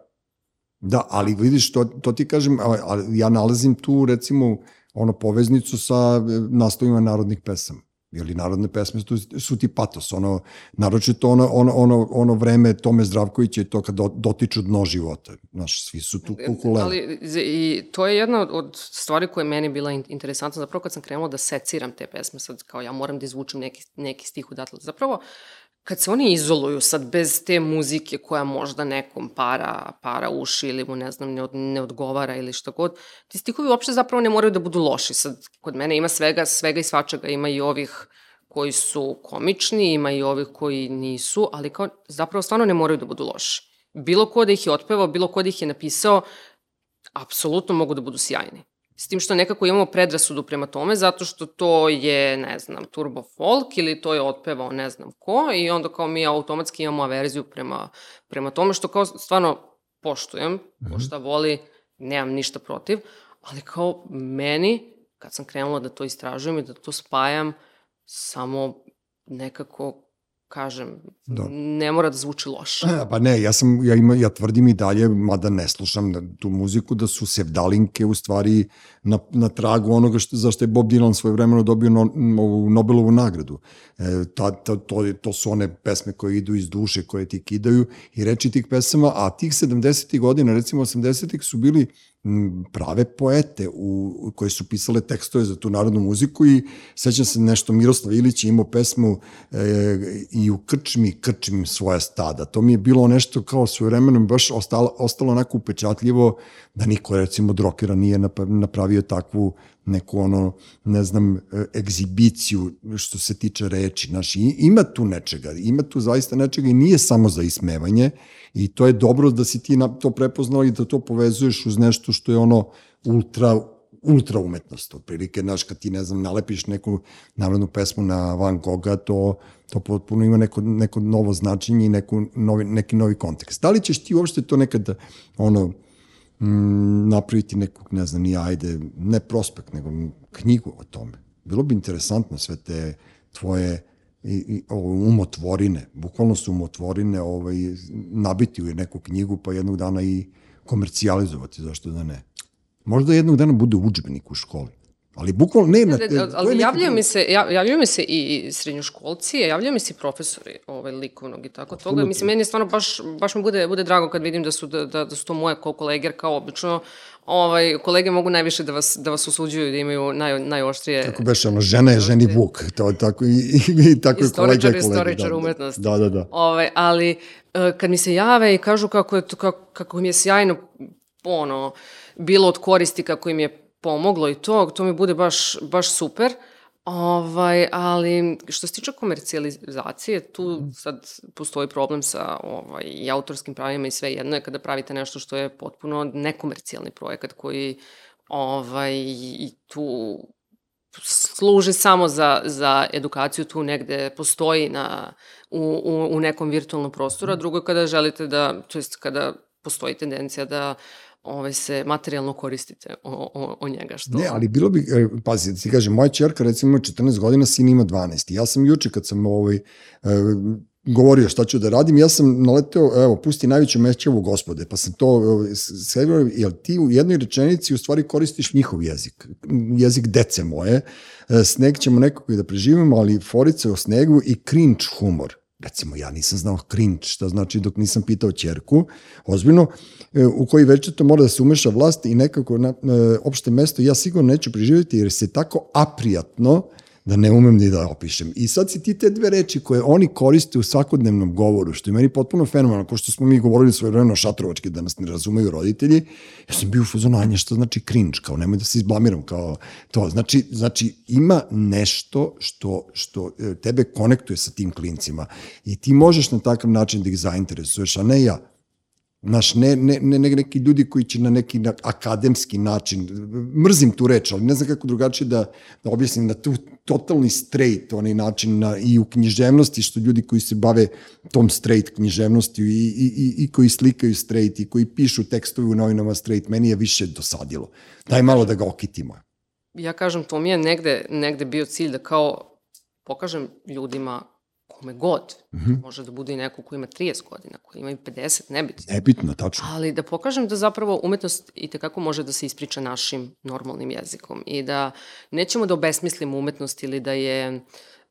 Da, ali vidiš, to, to ti kažem, a, a ja nalazim tu recimo ono poveznicu sa e, naslovima narodnih pesama. Jeli narodne pesme su, su ti patos, ono, naročito ono, ono, ono, ono vreme Tome Zdravkovića i to kad do- dotiču dno života. Znaš, svi su tu kukulele. Ali i to je jedna od- stvari koja je meni bila in- interesantna, zapravo kad sam krenula da seciram te pesme, sad kao ja moram da izvučem neki, neki stih odatle. Zapravo, kad se oni izoluju sad bez te muzike koja možda nekom para, para uši ili mu ne znam ne, od, ne odgovara ili šta god, ti stihovi uopšte zapravo ne moraju da budu loši. Sad kod mene ima svega, svega i svačega, ima i ovih koji su komični, ima i ovih koji nisu, ali kao zapravo stvarno ne moraju da budu loši. Bilo ko da ih je otpevao, bilo ko da ih je napisao, apsolutno mogu da budu sjajni. S tim što nekako imamo predrasudu prema tome, zato što to je, ne znam, turbo folk ili to je otpevao ne znam ko i onda kao mi automatski imamo averziju prema, prema tome što kao stvarno poštujem, ko šta voli, nemam ništa protiv, ali kao meni, kad sam krenula da to istražujem i da to spajam, samo nekako kažem, da. ne mora da zvuči loše. A, pa ne, ja sam, ja, ima, ja tvrdim i dalje, mada ne slušam tu muziku, da su sevdalinke u stvari na, na tragu onoga što, zašto je Bob Dylan svoje vremeno dobio no, no, Nobelovu nagradu. E, ta, ta, to, to su one pesme koje idu iz duše, koje ti kidaju i reči tih pesama, a tih 70. godina, recimo 80. su bili prave poete u, koje su pisale tekstove za tu narodnu muziku i sećam se nešto Miroslav Ilić je imao pesmu e, i u krčmi krčmim svoja stada. To mi je bilo nešto kao svoje vremenom baš ostalo, ostalo onako upečatljivo da niko recimo Drokera nije napravio takvu neku ono, ne znam, e, egzibiciju što se tiče reči. Znaš, ima tu nečega, ima tu zaista nečega i nije samo za ismevanje i to je dobro da si ti to prepoznao i da to povezuješ uz nešto što je ono ultra ultra umetnost, otprilike, znaš, kad ti, ne znam, nalepiš neku narodnu pesmu na Van Gogha, to, to potpuno ima neko, neko novo značenje i neku novi, neki novi kontekst. Da li ćeš ti uopšte to nekada, ono, mm, napraviti nekog, ne znam, ni ajde, ne prospekt, nego knjigu o tome. Bilo bi interesantno sve te tvoje i, i umotvorine, bukvalno su umotvorine ovaj, nabiti u neku knjigu pa jednog dana i komercijalizovati, zašto da ne. Možda jednog dana bude učbenik u školi. Ali bukvalno ne na... te, ali javljaju mi, se, javljaju mi se i srednjoškolci, javljaju mi se i profesori ovaj, likovnog i tako toga. Mislim, meni je stvarno baš, baš mi bude, bude drago kad vidim da su, da, da, da su to moje kolege, kao obično ovaj, kolege mogu najviše da vas, da vas usuđuju, da imaju naj, najoštrije... Kako beše, ono, žena je ženi vuk, to, tako, i, i, i tako je kolega i kolega. Istoričar da, umetnosti. Da, da, da. Ovaj, ali, e, kad mi se jave i kažu kako, je to, kako, kako mi je sjajno, ono, bilo od koristi, kako im je pomoglo i to, to mi bude baš, baš super. Ovaj, ali što se tiče komercijalizacije, tu sad postoji problem sa ovaj, i autorskim pravima i sve jedno je kada pravite nešto što je potpuno nekomercijalni projekat koji ovaj, i tu služi samo za, za edukaciju, tu negde postoji na, u, u, u nekom virtualnom prostoru, a drugo je kada želite da, to jest kada postoji tendencija da ovaj, se materijalno koristite o, o, o njega. Što... Ne, ali bilo bi, e, pazi, da ti kažem, moja čerka recimo ima 14 godina, sin ima 12. Ja sam juče kad sam ovaj, e, govorio šta ću da radim, ja sam naleteo, evo, pusti najveću mešćavu gospode, pa sam to sevio, jel ti u jednoj rečenici u stvari koristiš njihov jezik, jezik dece moje, e, sneg ćemo nekako i da preživimo, ali forice o snegu i cringe humor recimo ja nisam znao cringe, što znači dok nisam pitao čerku, ozbiljno, e, u koji to mora da se umeša vlast i nekako na, na e, opšte mesto ja sigurno neću preživjeti jer se tako aprijatno da ne umem ni da opišem. I sad si ti te dve reči koje oni koriste u svakodnevnom govoru, što je meni potpuno fenomenalno, što smo mi govorili svoje vremeno šatrovački, da nas ne razumeju roditelji, ja sam bio u fazonu, što znači cringe, kao nemoj da se izblamiram, kao to. Znači, znači ima nešto što, što e, tebe konektuje sa tim klincima i ti možeš na takav način da ih zainteresuješ, a ne ja. Znaš, ne, ne, ne, ne neki ljudi koji će na neki na akademski način, mrzim tu reč, ali ne znam kako drugačije da, da objasnim na tu totalni straight, onaj način na, i u književnosti, što ljudi koji se bave tom straight književnosti i, i, i, i koji slikaju straight i koji pišu tekstove u novinama straight, meni je više dosadilo. Daj malo da ga okitimo. Ja kažem, to mi je negde, negde bio cilj da kao pokažem ljudima kome god. Mm -hmm. Može da bude i neko ko ima 30 godina, ko ima i 50, nebitno. Nebitno, tačno. Ali da pokažem da zapravo umetnost i tekako može da se ispriča našim normalnim jezikom i da nećemo da obesmislimo umetnost ili da je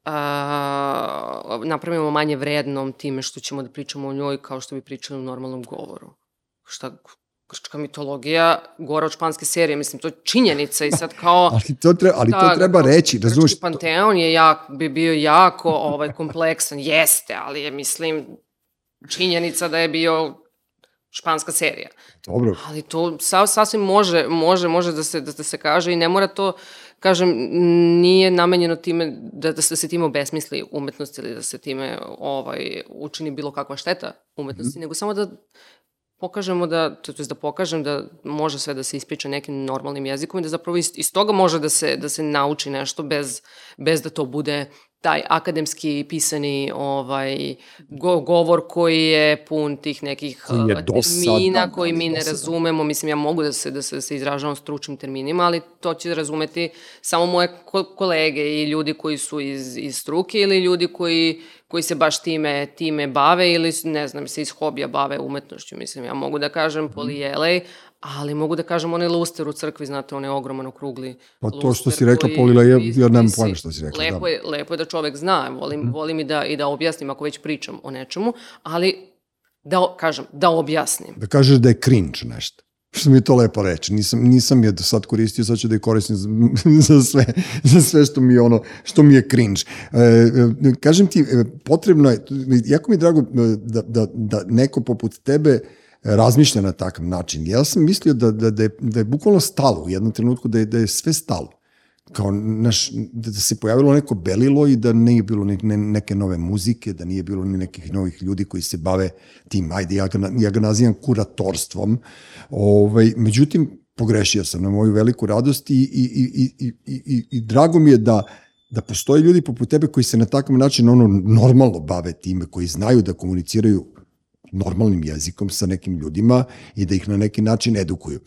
a, napravimo manje vrednom time što ćemo da pričamo o njoj kao što bi pričali u normalnom govoru. Šta, grčka mitologija gore od španske serije, mislim, to je činjenica i sad kao... ali to treba, ali to treba reći, razumiješ? Grčki panteon je jak, bi bio jako ovaj, kompleksan, jeste, ali je, mislim, činjenica da je bio španska serija. Dobro. Ali to sa, sasvim može, može, može da se, da, da se kaže i ne mora to, kažem, nije namenjeno time da, da se time obesmisli umetnost ili da se time ovaj, učini bilo kakva šteta umetnosti, mm. nego samo da pokažemo da, to je da pokažem da može sve da se ispriča nekim normalnim jezikom i da zapravo iz, iz toga može da se, da se nauči nešto bez, bez da to bude taj akademski pisani ovaj go, govor koji je pun tih nekih Koji dosadan, termina koji ali mi ne razumemo. Mislim, ja mogu da se, da se, da se izražavam stručnim terminima, ali to će razumeti samo moje ko kolege i ljudi koji su iz, iz struke ili ljudi koji, koji se baš time, time bave ili, ne znam, se iz hobija bave umetnošću. Mislim, ja mogu da kažem polijelej, ali mogu da kažem onaj luster u crkvi, znate, onaj ogroman okrugli Pa to što si rekla, koji- Polila, ja, ja nemam pojma što si rekla. Lepo da. je, lepo je da čovek zna, volim, Mhm. volim i da, i da objasnim ako već pričam o nečemu, ali da, kažem, da objasnim. Da kažeš da je cringe nešto. Što mi je to lepo reći. Nisam, nisam je do sad koristio, sad ću da je koristim za, za, sve, za sve što mi je ono, što mi je cringe. E, e, kažem ti, e, potrebno je, jako mi je drago e, da, da, da neko poput tebe razmišlja na takav način. Ja sam mislio da, da, da, je, da je bukvalno stalo u jednom trenutku, da je, da je sve stalo kao naš, da se pojavilo neko belilo i da nije bilo ne, ne, neke nove muzike, da nije bilo ni nekih novih ljudi koji se bave tim, ajde, ja ga, ja ga nazivam kuratorstvom. Ovaj, međutim, pogrešio sam na moju veliku radost i, i, i, i, i, i, i drago mi je da da postoje ljudi poput tebe koji se na takav način ono normalno bave time, koji znaju da komuniciraju normalnim jezikom sa nekim ljudima i da ih na neki način edukuju.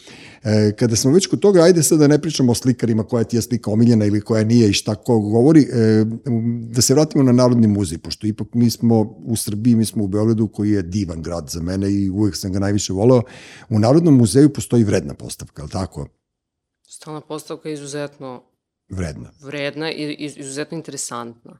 E, kada smo već kod toga, ajde sad da ne pričamo o slikarima koja ti je slika omiljena ili koja nije i šta ko govori, e, da se vratimo na Narodni muzej, pošto ipak mi smo u Srbiji, mi smo u Beogradu koji je divan grad za mene i uvek sam ga najviše voleo. U Narodnom muzeju postoji vredna postavka, je li tako? Stalna postavka je izuzetno Vredna. vredna i izuzetno interesantna.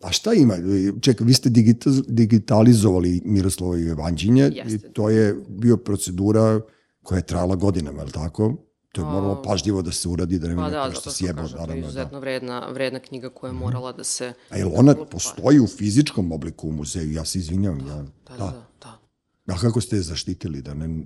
A šta ima? Čekaj, vi ste digita, digitalizovali Miroslovo Evanđinje Jeste. i to je bio procedura koja je trajala godinama, je li tako? To je moralo pažljivo da se uradi, da nema Pa neko da, nešto sjebao, kažem, to je naravno. Da. izuzetno vredna, vredna knjiga koja je morala da se... A jel ona postoji u fizičkom obliku u muzeju? Ja se izvinjavam. Ja, Da, da, da. da. A kako ste je zaštitili? Da, ne,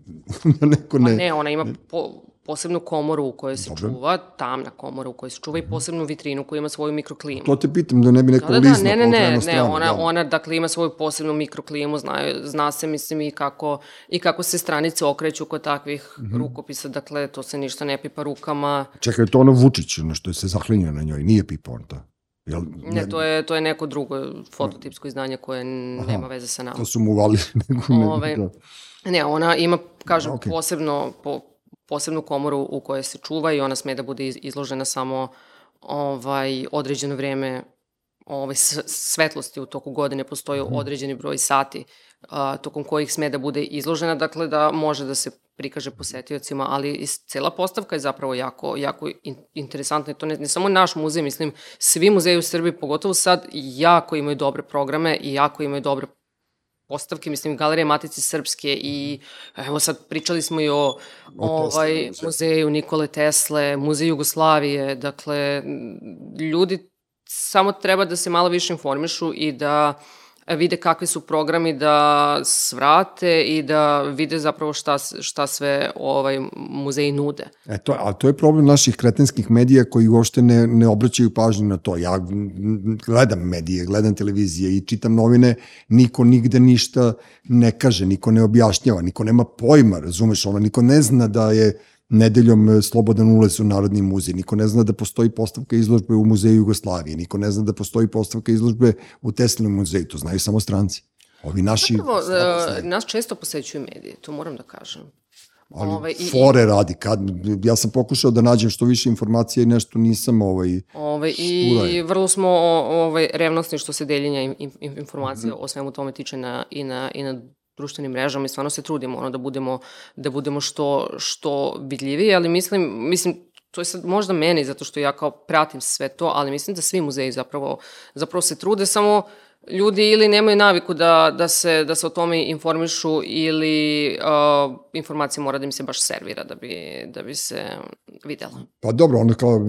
da neko Pa ne... ne, ona ima po, posebnu komoru u kojoj se Dobro. čuva, tamna komora u kojoj se čuva i posebnu vitrinu koja ima svoju mikroklimu. To te pitam da ne bi neko Da, da, da, lizno ne, ne, ne, ne, ona, da. ona, dakle, ima svoju posebnu mikroklimu, znaju, zna se, mislim, i kako, i kako se stranice okreću kod takvih Mhm. rukopisa, dakle, to se ništa ne pipa rukama, Čekaj, to ono Vučić, ono što je se zahlinio na njoj, nije pipo on to. Jel, ne, to je, to je neko drugo fototipsko izdanje koje nema veze sa nama. To su mu uvali. Nego, ne, Ovaj, da. Ne, ona ima, kažem, okay. posebno, po, posebnu komoru u kojoj se čuva i ona sme da bude iz- izložena samo ovaj, određeno vreme ovaj, svetlosti u toku godine postoji Mhm. određeni broj sati a, tokom kojih sme da bude izložena, dakle da može da se prikaže posetiocima, ali cela postavka je zapravo jako, jako in, interesantna i to ne, ne samo naš muzej, mislim, svi muzeji u Srbiji, pogotovo sad, jako imaju dobre programe i jako imaju dobre postavke, mislim, Galerija Matice Srpske i evo sad pričali smo i o, ovaj, muzeju. muzeju Nikole Tesle, muzej Jugoslavije, dakle, ljudi samo treba da se malo više informišu i da vide kakvi su programi da svrate i da vide zapravo šta, šta sve ovaj muzeji nude. E to, a to je problem naših kretenskih medija koji uopšte ne, ne obraćaju pažnju na to. Ja gledam medije, gledam televizije i čitam novine, niko nigde ništa ne kaže, niko ne objašnjava, niko nema pojma, razumeš, ono, niko ne zna da je nedeljom e, slobodan ulaz u Narodni muzej, niko ne zna da postoji postavka izložbe u Muzeju Jugoslavije, niko ne zna da postoji postavka izložbe u Teslinom muzeju, to znaju samo stranci. Ovi naši... E, znaju. nas često posećuju mediji, to moram da kažem. ali ovaj, i- fore radi. Kad, ja sam pokušao da nađem što više informacija i nešto nisam ovaj, Štura I vrlo smo ovaj, revnosni što se deljenja informacija Mhm. o svemu tome tiče na, i, na, i na društvenim mrežama i stvarno se trudimo ono, da budemo, da budemo što, što vidljiviji, ali mislim, mislim to je sad možda meni, zato što ja kao pratim sve to, ali mislim da svi muzeji zapravo, zapravo se trude, samo ljudi ili nemaju naviku da, da, se, da se o tome informišu ili uh, informacija mora da im se baš servira da bi, da bi se videla. Pa dobro, ono kao e,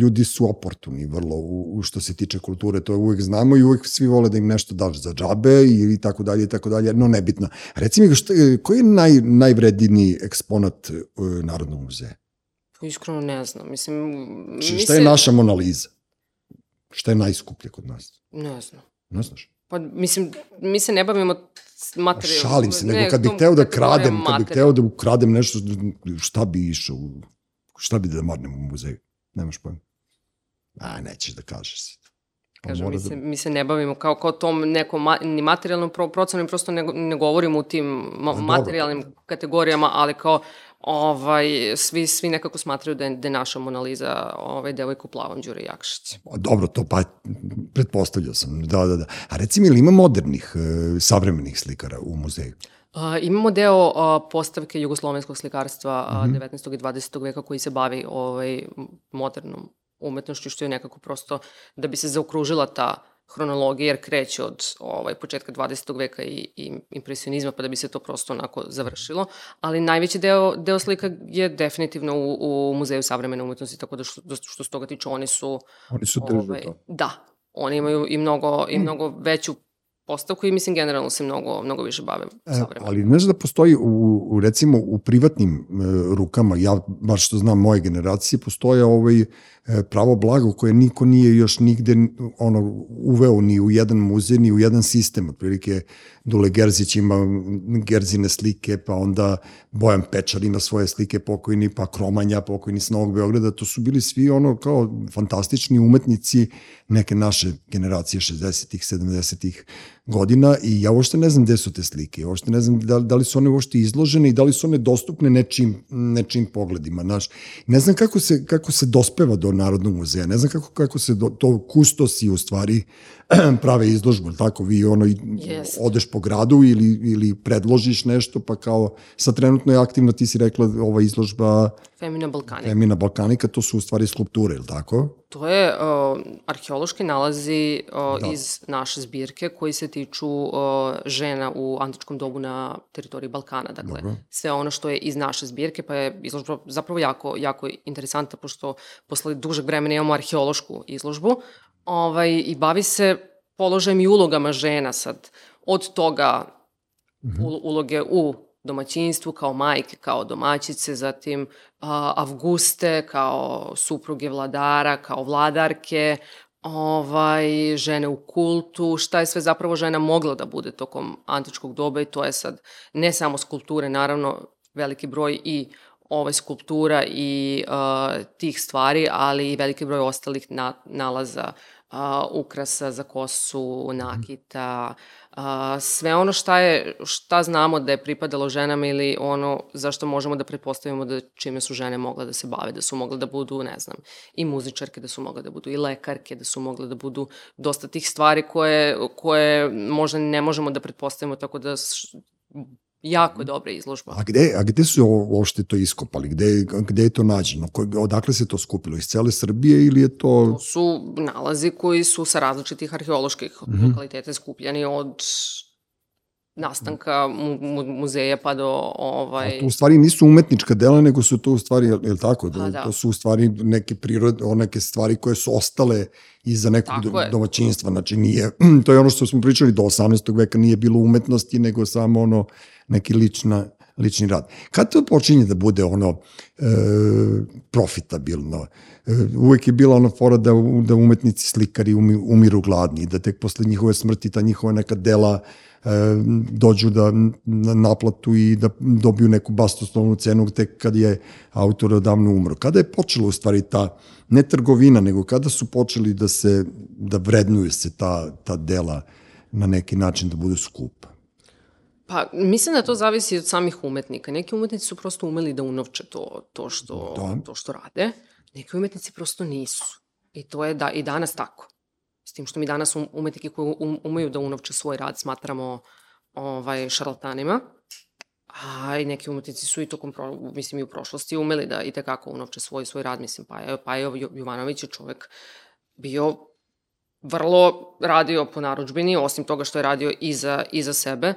ljudi su oportuni vrlo u, u što se tiče kulture, to uvek znamo i uvek svi vole da im nešto daš za džabe i tako dalje i tako dalje, no nebitno. Reci mi, šta, e, koji je naj, najvredniji eksponat e, Narodnog muzeja? Iskreno ne znam. Mislim, Či, mi šta je se- naša Mona Lisa? Šta je najskuplje kod nas? Ne znam. Ne znaš? Pa, mislim, mi se ne bavimo Ma materijalom. šalim se, nego kad bih hteo da kradem, kad bih hteo da ukradem nešto, šta bi išao, šta bi da marnem u muzeju? Nemaš pojma. A, nećeš da kažeš si. Kažem, mora mi, da- se, mi se ne bavimo kao, kao tom nekom ma, ni materijalnom pro, procenom, prosto ne, ne govorimo u tim ma, dobro. materijalnim kategorijama, ali kao ovaj, svi, svi nekako smatraju da je, da je naša Monaliza ovaj, devojka u plavom Đure Jakšić. Dobro, to pa pretpostavljao sam, da, da, da. A recimo, ili ima modernih, e, savremenih slikara u muzeju? A, imamo deo a, postavke jugoslovenskog slikarstva a, Mhm. 19. i 20. veka koji se bavi ovaj, modernom umetnošću, što je nekako prosto da bi se zaokružila ta hronologija, jer kreće od ovaj, početka 20. veka i, i impresionizma, pa da bi se to prosto onako završilo. Ali najveći deo, deo slika je definitivno u, u Muzeju savremene umetnosti, tako da što, što se toga tiče, oni su... Oni su držali ovaj, to. Da, oni imaju i mnogo, i mnogo veću postavku i mislim generalno se mnogo, mnogo više bave E, savremenom. ali znaš da postoji u, u recimo u privatnim e, rukama, ja baš što znam moje generacije, postoje ovaj e, pravo blago koje niko nije još nigde ono uveo ni u jedan muzej, ni u jedan sistem. Otprilike Dule Gerzić ima Gerzine slike, pa onda Bojan Pečar ima svoje slike pokojni, pa Kromanja pokojni s Novog Beograda. To su bili svi ono kao fantastični umetnici neke naše generacije 60-ih, 70-ih godina i ja uopšte ne znam gde su te slike, uopšte ne znam da, da li su one uopšte izložene i da li su one dostupne nečim, nečim pogledima, znaš. Ne znam kako se, kako se dospeva do Narodnog muzeja, ne znam kako, kako se do, to kustosi u stvari prave izložbu, tako vi ono i Jeste. odeš po gradu ili, ili predložiš nešto pa kao sad trenutno je aktivno ti si rekla ova izložba Femina Balkanika. Femina Balkanika, to su u stvari skulpture, jel tako? To je uh, arheološki nalazi uh, Da. iz naše zbirke koji se tiču uh, žena u antičkom dobu na teritoriji Balkana. Dakle, Dobro. sve ono što je iz naše zbirke, pa je izložba zapravo jako, jako interesanta, pošto posle dužeg vremena imamo arheološku izložbu ovaj, i bavi se položajem i ulogama žena sad. Od toga ul- uloge u domaćinstvu, kao majke, kao domaćice, zatim Avguste, kao supruge vladara, kao vladarke, ovaj, žene u kultu, šta je sve zapravo žena mogla da bude tokom antičkog doba i to je sad ne samo skulpture, naravno veliki broj i ovaj skulptura i uh, tih stvari, ali i veliki broj ostalih na, nalaza, uh, ukrasa za kosu, nakita, uh, sve ono šta je, šta znamo da je pripadalo ženama ili ono zašto možemo da pretpostavimo da čime su žene mogle da se bave, da su mogle da budu, ne znam, i muzičarke, da su mogle da budu i lekarke, da su mogle da budu dosta tih stvari koje, koje možda ne možemo da pretpostavimo, tako da jako je dobra izložba. A gde, a gde su uopšte to iskopali? Gde, gde je to nađeno? Odakle se to skupilo? Iz cele Srbije ili je to... To su nalazi koji su sa različitih arheoloških mm Mhm. -hmm. lokaliteta skupljani od nastanka mu, mu, muzeja pa do ovaj... To u stvari nisu umetnička dela, nego su to u stvari, je li tako? Pa da. To su u stvari neke prirode, neke stvari koje su ostale iza nekog do, domaćinstva. Znači nije, to je ono što smo pričali do 18. veka, nije bilo umetnosti, nego samo ono neki lična, lični rad. Kad to počinje da bude ono e, profitabilno? E, uvek je bila ona fora da, da umetnici slikari umi, umiru gladni, da tek posle njihove smrti ta njihova neka dela e, dođu da na naplatu i da dobiju neku basnoslovnu cenu tek kad je autor odavno umro. Kada je počela u stvari ta ne trgovina, nego kada su počeli da se da vrednuju se ta ta dela na neki način da budu skupa. Pa, mislim da to zavisi od samih umetnika. Neki umetnici su prosto umeli da unovče to, to, što, Da. to što rade. Neki umetnici prosto nisu. I to je da, i danas tako. S tim što mi danas um, umetnike koji um, umeju da unovče svoj rad smatramo ovaj, šarlatanima. A i neki umetnici su i tokom, pro, mislim, i u prošlosti umeli da i tekako unovče svoj, svoj rad. Mislim, pa je, pa Jovanović je čovek bio vrlo radio po naručbini, osim toga što je radio i za, i za sebe,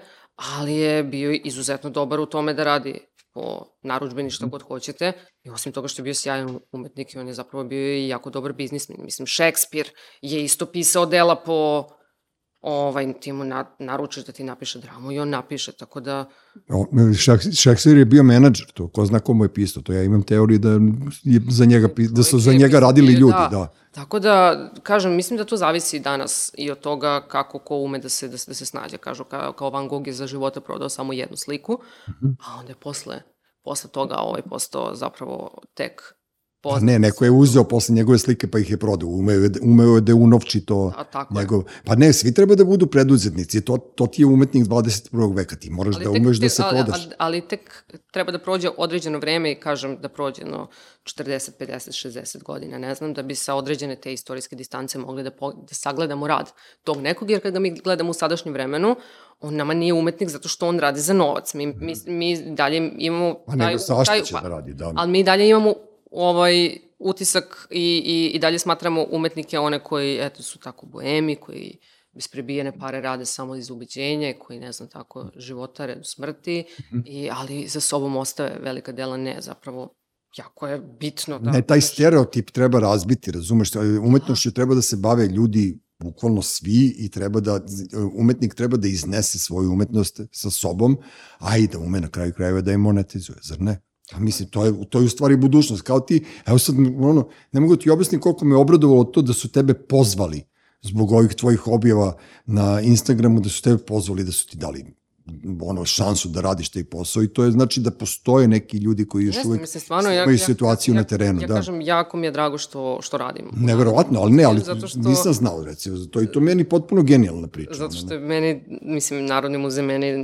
ali je bio izuzetno dobar u tome da radi po naručbini šta god hoćete i osim toga što je bio sjajan umetnik i on je zapravo bio i jako dobar biznismen. Mislim, Šekspir je isto pisao dela po ovaj, ti mu na, naručiš da ti napiše dramu i on napiše, tako da Šekspir je bio menadžer, to ko zna komu je pisao, to ja imam teoriju da je za njega da su za je, njega radili ljudi, da. da. Tako da, kažem, mislim da to zavisi danas i od toga kako ko ume da se, da se, da se snađe. Kažu, kao, kao Van Gogh je za života prodao samo jednu sliku, a onda je posle, posle toga ovaj postao zapravo tek Pa ne, neko je uzeo posle njegove slike pa ih je prodao. Umeo, je- umeo je da unovči to A, tako je. njegov... Pa ne, svi treba da budu preduzetnici. To, to ti je umetnik 21. veka. Ti moraš da tek umeš da se ali, prodaš. Ali, ali tek treba da prođe određeno vreme i kažem da prođe no 40, 50, 60 godina, ne znam, da bi sa određene te istorijske distance mogli da, po, da sagledamo rad tog nekog, jer kada mi gledamo u sadašnjem vremenu, on nama nije umetnik zato što on radi za novac. Mi, mi, mi dalje imamo... Pa nego će da radi, da. Ali mi dalje imamo ovaj utisak i, i, i dalje smatramo umetnike one koji, eto, su tako boemi, koji bez prebijene pare rade samo iz ubeđenja, koji, ne znam, tako, životare do smrti, Mhm. i, ali za sobom ostave velika dela ne, zapravo, jako je bitno da... Ne, taj stereotip treba razbiti, razumeš? Umetnošću treba da se bave ljudi bukvalno svi i treba da, umetnik treba da iznese svoju umetnost sa sobom, a i da ume na kraju krajeva da je monetizuje, zar ne? A mislim, to je, to je u stvari budućnost. Kao ti, evo sad, ono, ne mogu ti objasniti koliko me obradovalo to da su tebe pozvali zbog ovih tvojih objava na Instagramu, da su tebe pozvali, da su ti dali ono šansu da radiš taj posao i to je znači da postoje neki ljudi koji još Jeste, uvek mislim, stvarno, ja, imaju ja, situaciju ja, na terenu. Ja da. kažem, jako mi je drago što, što radim. Neverovatno, ali ne, ali Zato što- nisam znao, recimo, za to i to meni potpuno genijalna priča. Zato što je meni, mislim, Narodni muzej meni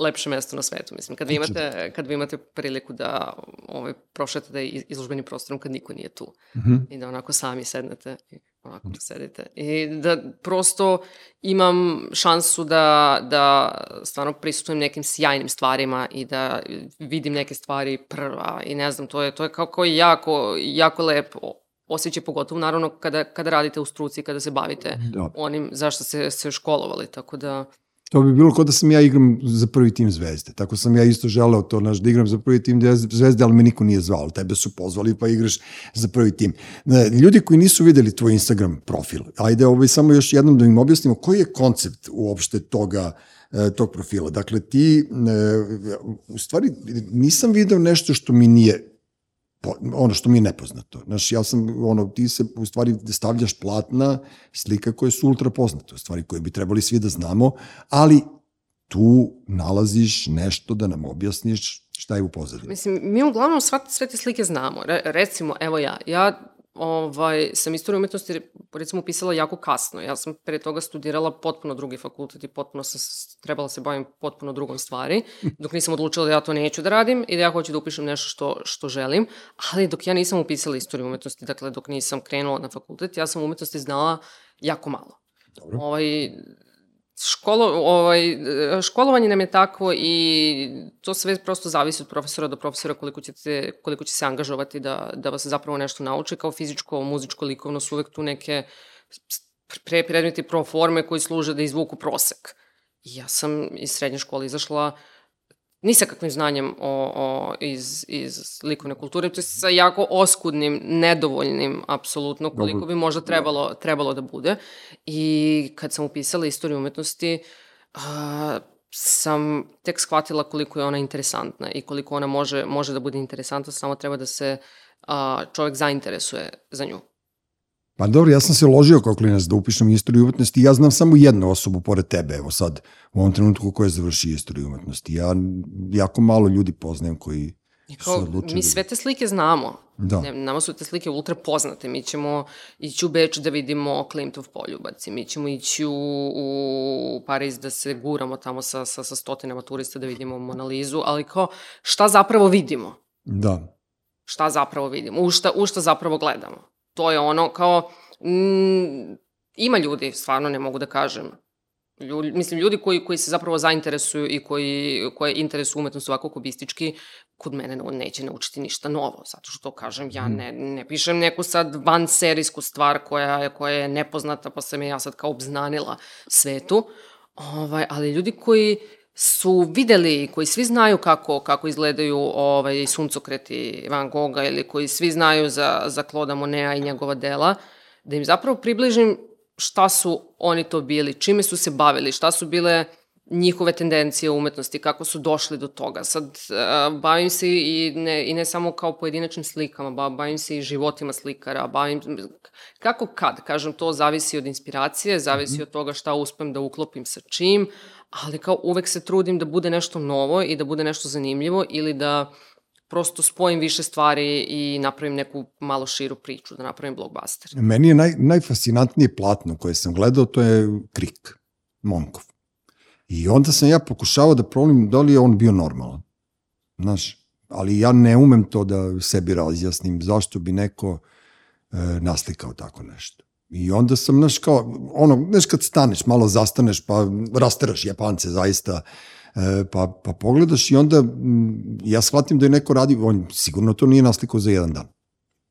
najlepše mesto na svetu. Mislim, kad vi imate, kad vi imate priliku da ovaj, prošetate iz- izložbenim prostorom kad niko nije tu Mhm. i da onako sami sednete i onako da sedite. I da prosto imam šansu da, da stvarno prisutujem nekim sjajnim stvarima i da vidim neke stvari prva i ne znam, to je, to je kako jako, jako lepo osjećaj, pogotovo naravno kada, kada radite u struci, kada se bavite Da. onim zašto se, se školovali, tako da... To bi bilo kao da sam ja igram za prvi tim Zvezde. Tako sam ja isto želeo to, naš, da igram za prvi tim Zvezde, ali me niko nije zvao. Tebe su pozvali pa igraš za prvi tim. Ne, Ljudi koji nisu videli tvoj Instagram profil, ajde ovaj, samo još jednom da im objasnimo koji je koncept uopšte toga e, tog profila. Dakle, ti, e, u stvari, nisam video nešto što mi nije ono što mi je nepoznato. Znaš, ja sam, ono, ti se u stvari stavljaš platna slika koje su ultra poznate, u stvari koje bi trebali svi da znamo, ali tu nalaziš nešto da nam objasniš šta je u pozadini. Mislim, mi uglavnom sva, sve te slike znamo. Re, recimo, evo ja, ja ovaj, sam istoriju umetnosti recimo upisala jako kasno. Ja sam pre toga studirala potpuno drugi fakultet i potpuno sam trebala se bavim potpuno drugom stvari, dok nisam odlučila da ja to neću da radim i da ja hoću da upišem nešto što, što želim, ali dok ja nisam upisala istoriju umetnosti, dakle dok nisam krenula na fakultet, ja sam umetnosti znala jako malo. Dobro. Ovaj, školo, ovaj, školovanje nam je takvo i to sve prosto zavisi od profesora do profesora koliko, ćete, koliko će se angažovati da, da vas zapravo nešto nauči. Kao fizičko, muzičko, likovno su uvek tu neke pre predmeti pro forme koji služe da izvuku prosek. I ja sam iz srednje škole izašla ni sa kakvim znanjem o, o, iz, iz likovne kulture, to je sa jako oskudnim, nedovoljnim, apsolutno, koliko bi možda trebalo, trebalo da bude. I kad sam upisala istoriju umetnosti, a, sam tek shvatila koliko je ona interesantna i koliko ona može, može da bude interesantna, samo treba da se a, čovek zainteresuje za nju. Pa dobro, ja sam se ložio kao klinac da upišem istoriju umetnosti ja znam samo jednu osobu pored tebe, evo sad, u ovom trenutku koja završi istoriju umetnosti. Ja jako malo ljudi poznajem koji kao, odlučili. mi sve te slike znamo. Da. Ne, nama su te slike ultra poznate. Mi ćemo ići u Beč da vidimo Klimtov poljubac i mi ćemo ići u, u Pariz da se guramo tamo sa, sa, sa stotinama turista da vidimo Monalizu, ali kao šta zapravo vidimo? Da. Šta zapravo vidimo? U šta, u šta zapravo gledamo? To je ono kao... Mm, ima ljudi, stvarno ne mogu da kažem, Ljudi, mislim, ljudi koji, koji se zapravo zainteresuju i koji, koje interesu umetnost ovako kubistički, kod mene ne- neće naučiti ništa novo, zato što, kažem, ja ne, ne pišem neku sad van serijsku stvar koja, koja je nepoznata, pa sam je ja sad kao obznanila svetu, ovaj, ali ljudi koji su videli, koji svi znaju kako, kako izgledaju ovaj, suncokreti Van Gogha ili koji svi znaju za, za Kloda Monea i njegova dela, da im zapravo približim šta su oni to bili, čime su se bavili, šta su bile njihove tendencije u umetnosti, kako su došli do toga. Sad, uh, bavim se i ne, i ne samo kao pojedinačnim slikama, ba, bavim se i životima slikara, bavim, kako kad, kažem, to zavisi od inspiracije, zavisi mm -hmm. od toga šta uspem da uklopim sa čim, ali kao uvek se trudim da bude nešto novo i da bude nešto zanimljivo ili da prosto spojim više stvari i napravim neku malo širu priču, da napravim blockbuster. Meni je naj, najfascinantnije platno koje sam gledao, to je Krik, Monkov. I onda sam ja pokušavao da prolim da li je on bio normalan. Znaš, ali ja ne umem to da sebi razjasnim zašto bi neko e, naslikao tako nešto. I onda sam, znaš, kao, ono, znaš, kad staneš, malo zastaneš, pa rasteraš Japance zaista, e, pa, pa pogledaš i onda m, ja shvatim da je neko radi, on sigurno to nije naslikao za jedan dan.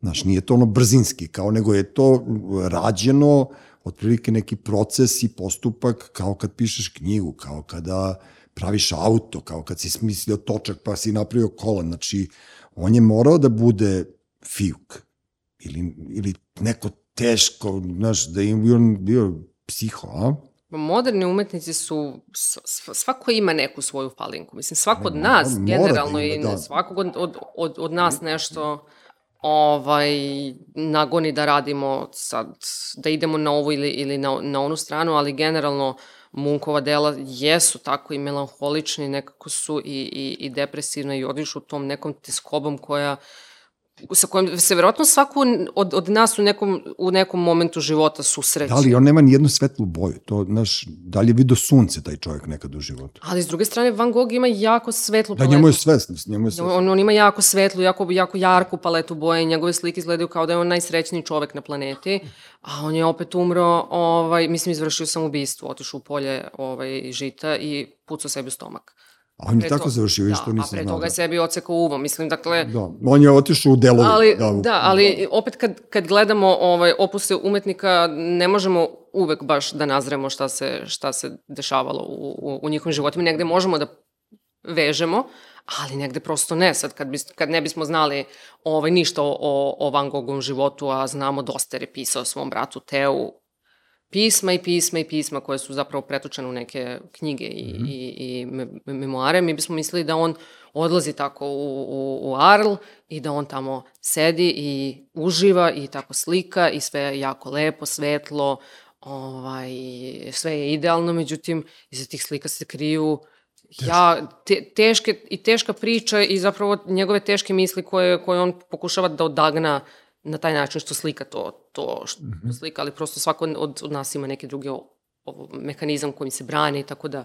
Znaš, nije to ono brzinski, kao nego je to rađeno, otprilike neki proces i postupak, kao kad pišeš knjigu, kao kada praviš auto, kao kad si smislio točak pa si napravio kola. Znači, on je morao da bude fijuk ili, ili neko teško, znaš, da je on bio psiho, a? Moderni umetnici su, svako ima neku svoju falinku. Mislim, svako od nas, mora generalno, da i ima, da. svakog od, od, od, od nas nešto ovaj, nagoni da radimo sad, da idemo na ovu ili, ili na, na onu stranu, ali generalno Munkova dela jesu tako i melanholični, nekako su i, i, i depresivne i odišu tom nekom teskobom koja sa kojom se verovatno svako od, od nas u nekom, u nekom momentu života susreće. Da li on nema ni jednu svetlu boju? To, znaš, da li je vidio sunce taj čovjek nekad u životu? Ali s druge strane, Van Gogh ima jako svetlu Da, paletu. njemu je svesno, njemu je svesno. On, on ima jako svetlu, jako, jako jarku paletu boje njegove slike izgledaju kao da je on najsrećniji čovek na planeti, a on je opet umro, ovaj, mislim, izvršio sam ubistvo, otišao u polje ovaj, žita i pucao sebi u stomak. A on je tako to- završio, da, to nisam A pre znao. toga je Da. sebi ocekao uvo, mislim, dakle, da, on je otišao u delovi. ali, da, u- da, ali opet kad, kad gledamo ovaj, opuse umetnika, ne možemo uvek baš da nazremo šta se, šta se dešavalo u, u, u njihovim životima. Negde možemo da vežemo, ali negde prosto ne. Sad, kad, bis, kad ne bismo znali ovaj, ništa o, o, Van Gogovom životu, a znamo dosta jer je pisao svom bratu Teu, pisma i pisma i pisma koje su zapravo pretočene u neke knjige i, mm -hmm. i, i me, memoare, mi bismo mislili da on odlazi tako u, u, u Arl i da on tamo sedi i uživa i tako slika i sve je jako lepo, svetlo, ovaj, sve je idealno, međutim, iza tih slika se kriju ja, te, teške, i teška priča i zapravo njegove teške misli koje, koje on pokušava da odagna na taj način što slika to, to što mm -hmm. slika, ali prosto svako od, od nas ima neke druge o, o, mehanizam kojim se brani, tako da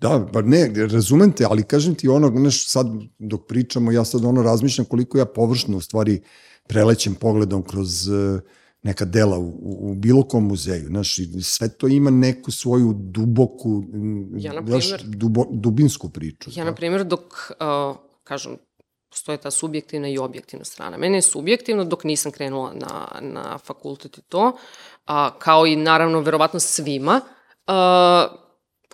Da, pa ne, razumem te, ali kažem ti ono, znaš, sad dok pričamo, ja sad ono razmišljam koliko ja površno u stvari prelećem pogledom kroz uh, neka dela u, u bilo kom muzeju. Znaš, i sve to ima neku svoju duboku, Ja, na primer- dubo, dubinsku priču. ja, na primjer, dok, uh, kažem, postoje ta subjektivna i objektivna strana. Mene je subjektivno dok nisam krenula na, na fakultet i to, a, kao i naravno verovatno svima, uh,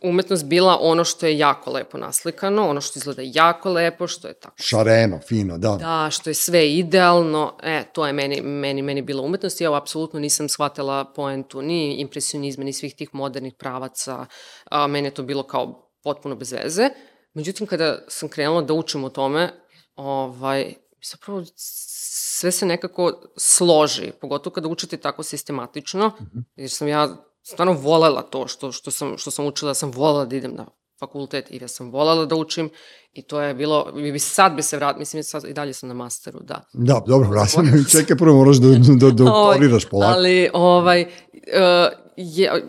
umetnost bila ono što je jako lepo naslikano, ono što izgleda jako lepo, što je tako Šareno, fino, da. Da, što je sve idealno, e, to je meni, meni, meni bila umetnost i ja apsolutno nisam shvatila poentu ni impresionizma, ni svih tih modernih pravaca, a, meni je to bilo kao potpuno bez veze. Međutim, kada sam krenula da učim o tome, ovaj, zapravo sve se nekako složi, pogotovo kada učite tako sistematično, jer sam ja stvarno volela to što, što, sam, što sam učila, sam volela da idem na fakultet i ja sam volela da učim i to je bilo, bi, bi sad bi se vrat, mislim sad i dalje sam na masteru, da. Da, dobro, vraćam. Čekaj, prvo moraš da, da, da ukoriraš polako. Ali, ovaj, uh, je,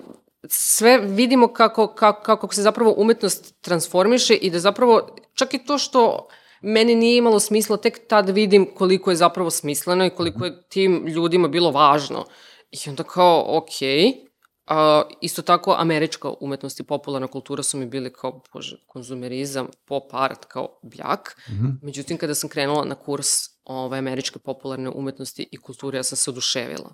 sve vidimo kako, kako, kako se zapravo umetnost transformiše i da zapravo, čak i to što meni nije imalo smisla, tek tad vidim koliko je zapravo smisleno i koliko je tim ljudima bilo važno. I onda kao, okej, A, isto tako, američka umetnost i popularna kultura su mi bili kao, bože, konzumerizam, pop art, kao bljak. Mm -hmm. Međutim, kada sam krenula na kurs ovaj, američke popularne umetnosti i kulture, ja sam se oduševila.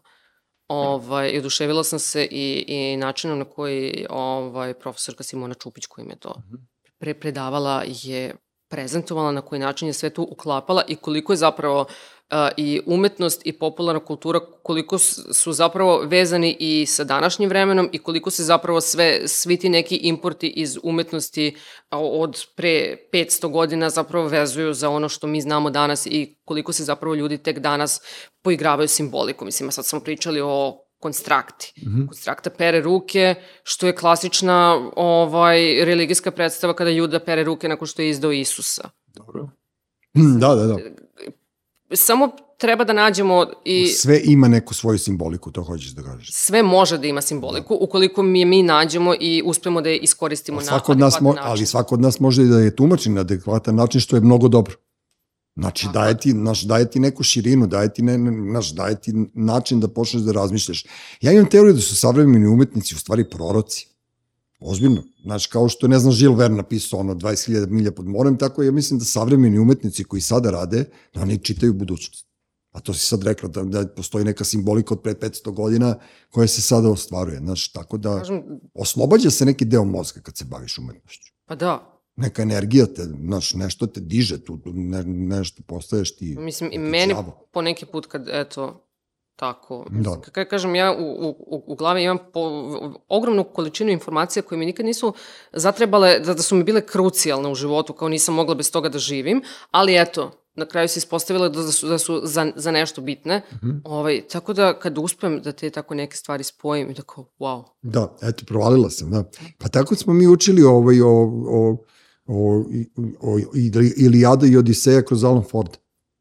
Ovaj, I oduševila sam se i, i načinom na koji ovaj, profesorka Simona Čupić, koja im je to pre predavala, je prezentovala, na koji način je sve to uklapala i koliko je zapravo uh, i umetnost i popularna kultura, koliko su zapravo vezani i sa današnjim vremenom i koliko se zapravo sve, svi ti neki importi iz umetnosti od pre 500 godina zapravo vezuju za ono što mi znamo danas i koliko se zapravo ljudi tek danas poigravaju simbolikom. Mislim, sad smo pričali o konstrakti. Mm -hmm. Konstrakta pere ruke, što je klasična ovaj, religijska predstava kada Juda pere ruke nakon što je izdao Isusa. Dobro. Da, da, da. Samo treba da nađemo i Sve ima neku svoju simboliku, to hoćeš da kažeš. sve može da ima simboliku ukoliko mi mi nađemo i uspemo da je iskoristimo na Svako od nas mo, adekvatan način. ali svako od nas može i da je tumači na adekvatan način, što je mnogo dobro. Znači, Tako daje ti, naš, daje ti neku širinu, daje ti, ne, naš, daje ti način da počneš da razmišljaš. Ja imam teoriju da su savremeni umetnici u stvari proroci. Ozbiljno. Znači, kao što ne znam, Žil Verne napisao ono 20.000 milja pod morem, tako ja mislim da savremeni umetnici koji sada rade, da oni čitaju budućnost. A to si sad rekla, da, da postoji neka simbolika od pre 500 godina koja se sada ostvaruje. Znači, tako da oslobađa se neki deo mozga kad se baviš umetnošću. pa da, Neka energija te, znaš, nešto te diže tu, ne, nešto postaješ ti. Mislim, i meni đavo. po neki put kad, eto, tako, Da. kako kažem, ja u, u, u glavi imam po, ogromnu količinu informacija koje mi nikad nisu zatrebale, da, da su mi bile krucijalne u životu, kao nisam mogla bez toga da živim, ali eto, na kraju se ispostavilo da su, da su za, za nešto bitne. Mhm. ovaj, tako da kad uspem da te tako neke stvari spojim i da kao, wow. Da, eto, provalila sam, da. Pa tako smo mi učili ovaj, o, o, o, o, Ilijada i Odiseja kroz Alan Ford.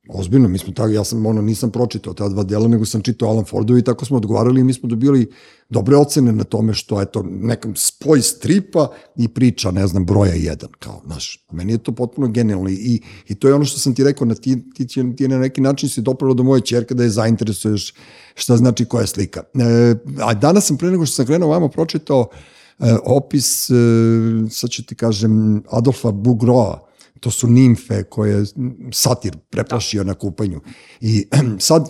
Ozbiljno, mi smo tako, ja sam ono, nisam pročitao ta dva dela, nego sam čitao Alan Fordovi i tako smo odgovarali i mi smo dobili dobre ocene na tome što je to nekam spoj stripa i priča, ne znam, broja jedan, kao, znaš, meni je to potpuno genijalno i, i to je ono što sam ti rekao, na ti, ti, ti, ti na neki način si dopravo do moje čerke da je zainteresuješ šta znači koja slika. E, a danas sam pre nego što sam krenuo vama pročitao e, opis, e, sad ću ti kažem, Adolfa Bugroa, to su nimfe koje je satir preplašio na kupanju. I sad,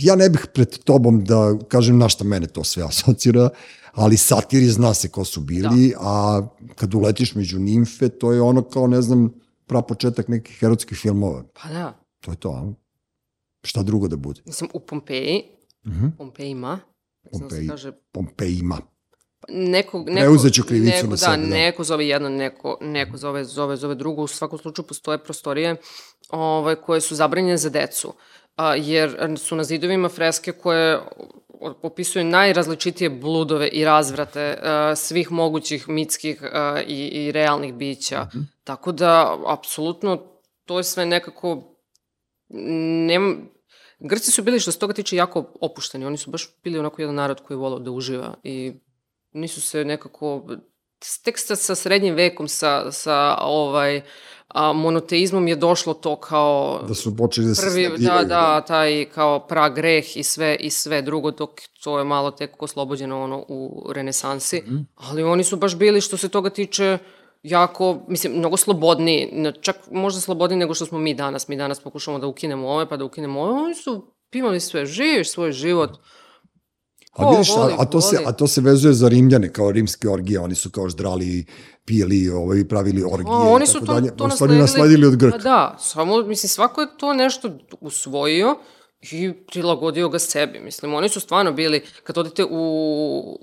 ja ne bih pred tobom da kažem na šta mene to sve asocira, ali satiri zna se ko su bili, da. a kad uletiš među nimfe, to je ono kao, ne znam, prapočetak nekih erotskih filmova. Pa da, To je to, a? Šta drugo da bude? mislim, u Pompeji, Mhm. Pompejima, mislim da Pompeji. kaže Pompejima. Neko, neko, Preuzeću krivicu neko, na da, sebe, da. neko zove jedno, neko, neko zove, zove, zove drugo. U svakom slučaju postoje prostorije ovaj, koje su zabranjene za decu. A, jer su na zidovima freske koje opisuju najrazličitije bludove i razvrate a, svih mogućih mitskih a, i, i realnih bića. Mhm. Tako da, apsolutno, to je sve nekako... Nema, Grci su bili što se toga tiče jako opušteni. Oni su baš bili onako jedan narod koji je volao da uživa i nisu se nekako tek sa, sa srednjim vekom, sa, sa ovaj, a, monoteizmom je došlo to kao Da su počeli da se prvi, da, snabdijevaju, da, taj kao pra greh i sve, i sve drugo, dok to je malo tek oslobođeno ono u renesansi. Mhm. Ali oni su baš bili što se toga tiče jako, mislim, mnogo slobodniji, čak možda slobodniji nego što smo mi danas. Mi danas pokušamo da ukinemo ove, pa da ukinemo ove. Oni su imali sve, živiš svoj život. A vidiš, a, a, to se, a to se vezuje za Rimljane, kao rimske orgije, oni su kao ždrali, pili, ovaj, pravili orgije. A, oni su tako to, dalje. to nasledili. nasledili od Grka. Da, samo, mislim, svako je to nešto usvojio i prilagodio ga sebi. Mislim, oni su stvarno bili, kad odete u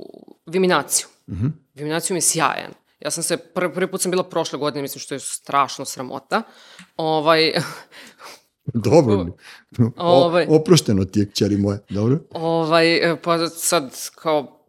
Viminaciju, mm. -hmm. Viminaciju mi je sjajan. Ja sam se, prvi, prvi put sam bila prošle godine, mislim što je strašno sramota. Ovaj, Dobro. O, Ovaj. oprošteno ti je, kćeri moje. Dobro? ovaj, pa sad kao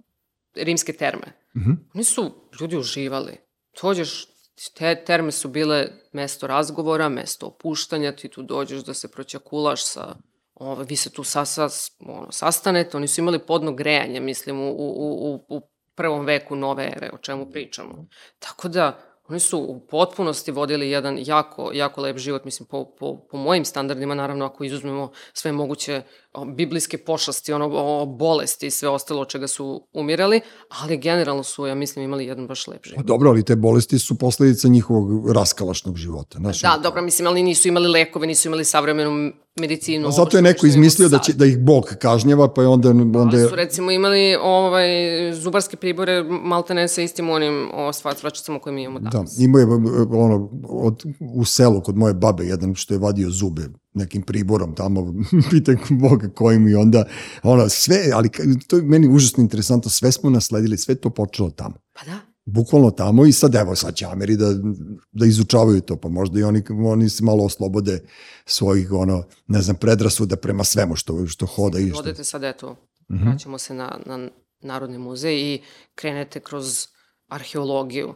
rimske terme. Mm Mhm. -hmm. Oni su ljudi uživali. Dođeš, te terme su bile mesto razgovora, mesto opuštanja, ti tu dođeš da se proćakulaš sa Ove, vi se tu sa, sa, ono, sastanete, oni su imali podno grejanje, mislim, u, u, u, u prvom veku nove ere, o čemu pričamo. Tako da, oni su u potpunosti vodili jedan jako, jako lep život, mislim, po, po, po mojim standardima, naravno, ako izuzmemo sve moguće biblijske pošasti, ono, o, bolesti i sve ostalo od čega su umirali, ali generalno su, ja mislim, imali jedan baš lep život. Dobro, ali te bolesti su posledica njihovog raskalašnog života. Znaš, Da, dobro, mislim, ali nisu imali lekove, nisu imali savremenu medicinu. A zato je neko izmislio da, će, da ih Bog kažnjava, pa je onda... onda Ali je, su recimo imali ovaj, zubarske pribore maltene sa istim onim o, svačicama koje mi imamo Da, danas. imao je ono, od, u selu kod moje babe jedan što je vadio zube nekim priborom tamo, pitaj Boga kojim i onda, ono, sve, ali to je meni užasno interesantno, sve smo nasledili, sve to počelo tamo. Pa da. Bukvalno tamo i sad evo sad će Ameri da, da izučavaju to, pa možda i oni, oni se malo oslobode svojih, ono, ne znam, predrasuda prema svemu što, što hoda i što... Odete sad, eto, Mhm. vraćamo se na, na Narodni muzej i krenete kroz arheologiju,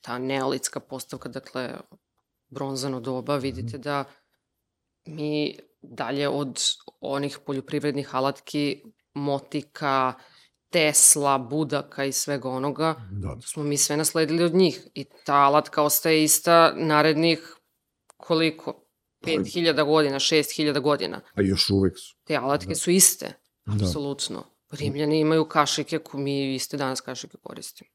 ta neolitska postavka, dakle, bronzano doba, vidite da mi dalje od onih poljoprivrednih alatki, motika, Tesla, Budaka i svega onoga, Da. smo mi sve nasledili od njih. I ta alatka ostaje ista narednih koliko? 5000 godina, 6000 godina. A još uvek su. Te alatke su iste, Da. apsolutno. Rimljani imaju kašike koje mi iste danas kašike koristimo.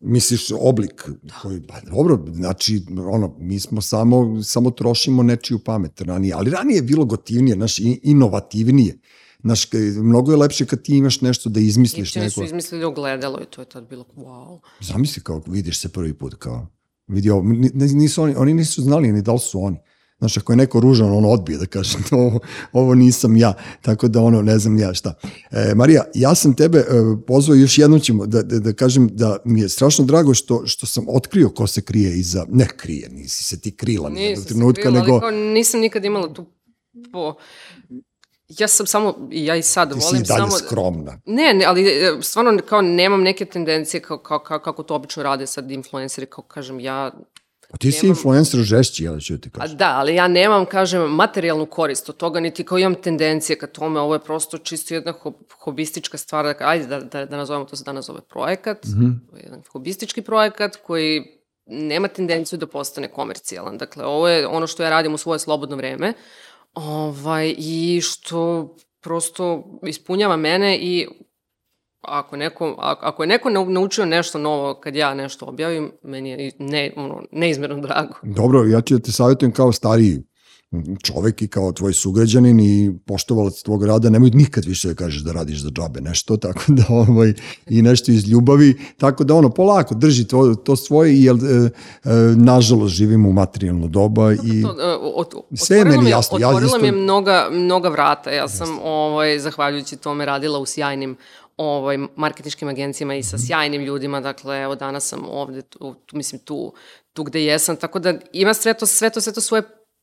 Misliš oblik koji, pa dobro, znači, ono, mi smo samo, samo trošimo nečiju pamet ranije, ali ranije je bilo gotivnije, znaš, i- inovativnije. Znaš, mnogo je lepše kad ti imaš nešto da izmisliš Egipćani su neko. izmislili ogledalo i to je tad bilo wow. Zamisli kao vidiš se prvi put, kao, vidi ovo, nisu oni, oni nisu znali ni da li su oni. Znaš, ako je neko ružan, on odbije da kaže, ovo, ovo nisam ja, tako da ono, ne znam ja šta. E, Marija, ja sam tebe e, pozvao, još jednom ćemo da, da, da kažem da mi je strašno drago što, što sam otkrio ko se krije iza, ne krije, nisi se ti krila Nisam se trenutka, krila, nego ali kao nisam nikad imala tu po... Ja sam samo, ja i sad ti si volim i dalje samo... skromna. Ne, ne, ali e, stvarno kao nemam neke tendencije kao, kao, kao, kako to obično rade sad influenceri, kao kažem, ja A ti si Nemam- influencer žešći, ja ću ti A kažem. da, ali ja nemam, kažem, materijalnu korist od toga, niti kao imam tendencije ka tome, ovo je prosto čisto jedna ho hobistička stvar, da, ajde da, da, da nazovemo to se danas zove projekat, mm -hmm. jedan hobistički projekat koji nema tendenciju da postane komercijalan. Dakle, ovo je ono što ja radim u svoje slobodno vreme ovaj, i što prosto ispunjava mene i ako, neko, ako je neko nau- naučio nešto novo kad ja nešto objavim, meni je ne, ono, neizmerno drago. Dobro, ja ću da te savjetujem kao stariji čovek i kao tvoj sugrađanin i poštovalac tvog rada, nemoj nikad više da kažeš da radiš za džabe nešto, tako da ovaj, i nešto iz ljubavi, tako da ono, polako, drži to, to svoje, jer e, e, nažalost živimo u materijalno doba i to, e, ot, Sve je meni jasno, ja Otvorilo isto- mi je mnoga, mnoga vrata. Ja sam, ovaj, zahvaljujući tome, radila u sjajnim ovaj, marketičkim agencijama i Mhm. sa sjajnim ljudima, dakle, evo danas sam ovde, tu, tu, mislim, tu, tu gde jesam, tako da ima sve to, sve to, sve to svoje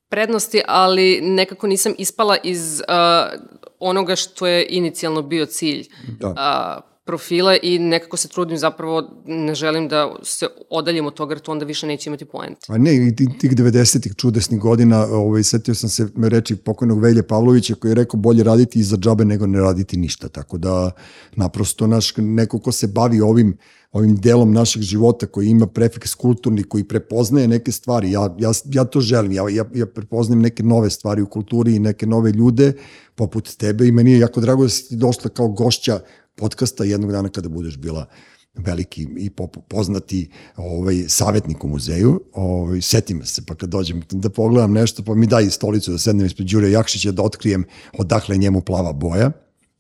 prednosti, ali nekako nisam ispala iz uh, onoga što je inicijalno bio cilj Da. uh, profila i nekako se trudim zapravo, ne želim da se odaljim od toga, jer to onda više neće imati poent. A ne, i ti- tih 90-ih čudesnih godina, ovaj, setio sam se reči pokojnog Velje Pavlovića koji je rekao bolje raditi iza džabe nego ne raditi ništa. Tako da, naprosto, naš, neko ko se bavi ovim, ovim delom našeg života, koji ima prefiks kulturni, koji prepoznaje neke stvari, ja, ja, ja to želim, ja, ja, ja prepoznajem neke nove stvari u kulturi i neke nove ljude, poput tebe i meni je jako drago da si ti došla kao gošća podcasta jednog dana kada budeš bila veliki i poznati ovaj, savjetnik u muzeju. Ovaj, setim se, pa kad dođem da pogledam nešto, pa mi daj stolicu da sednem ispred Đure Jakšića da otkrijem odakle je njemu plava boja,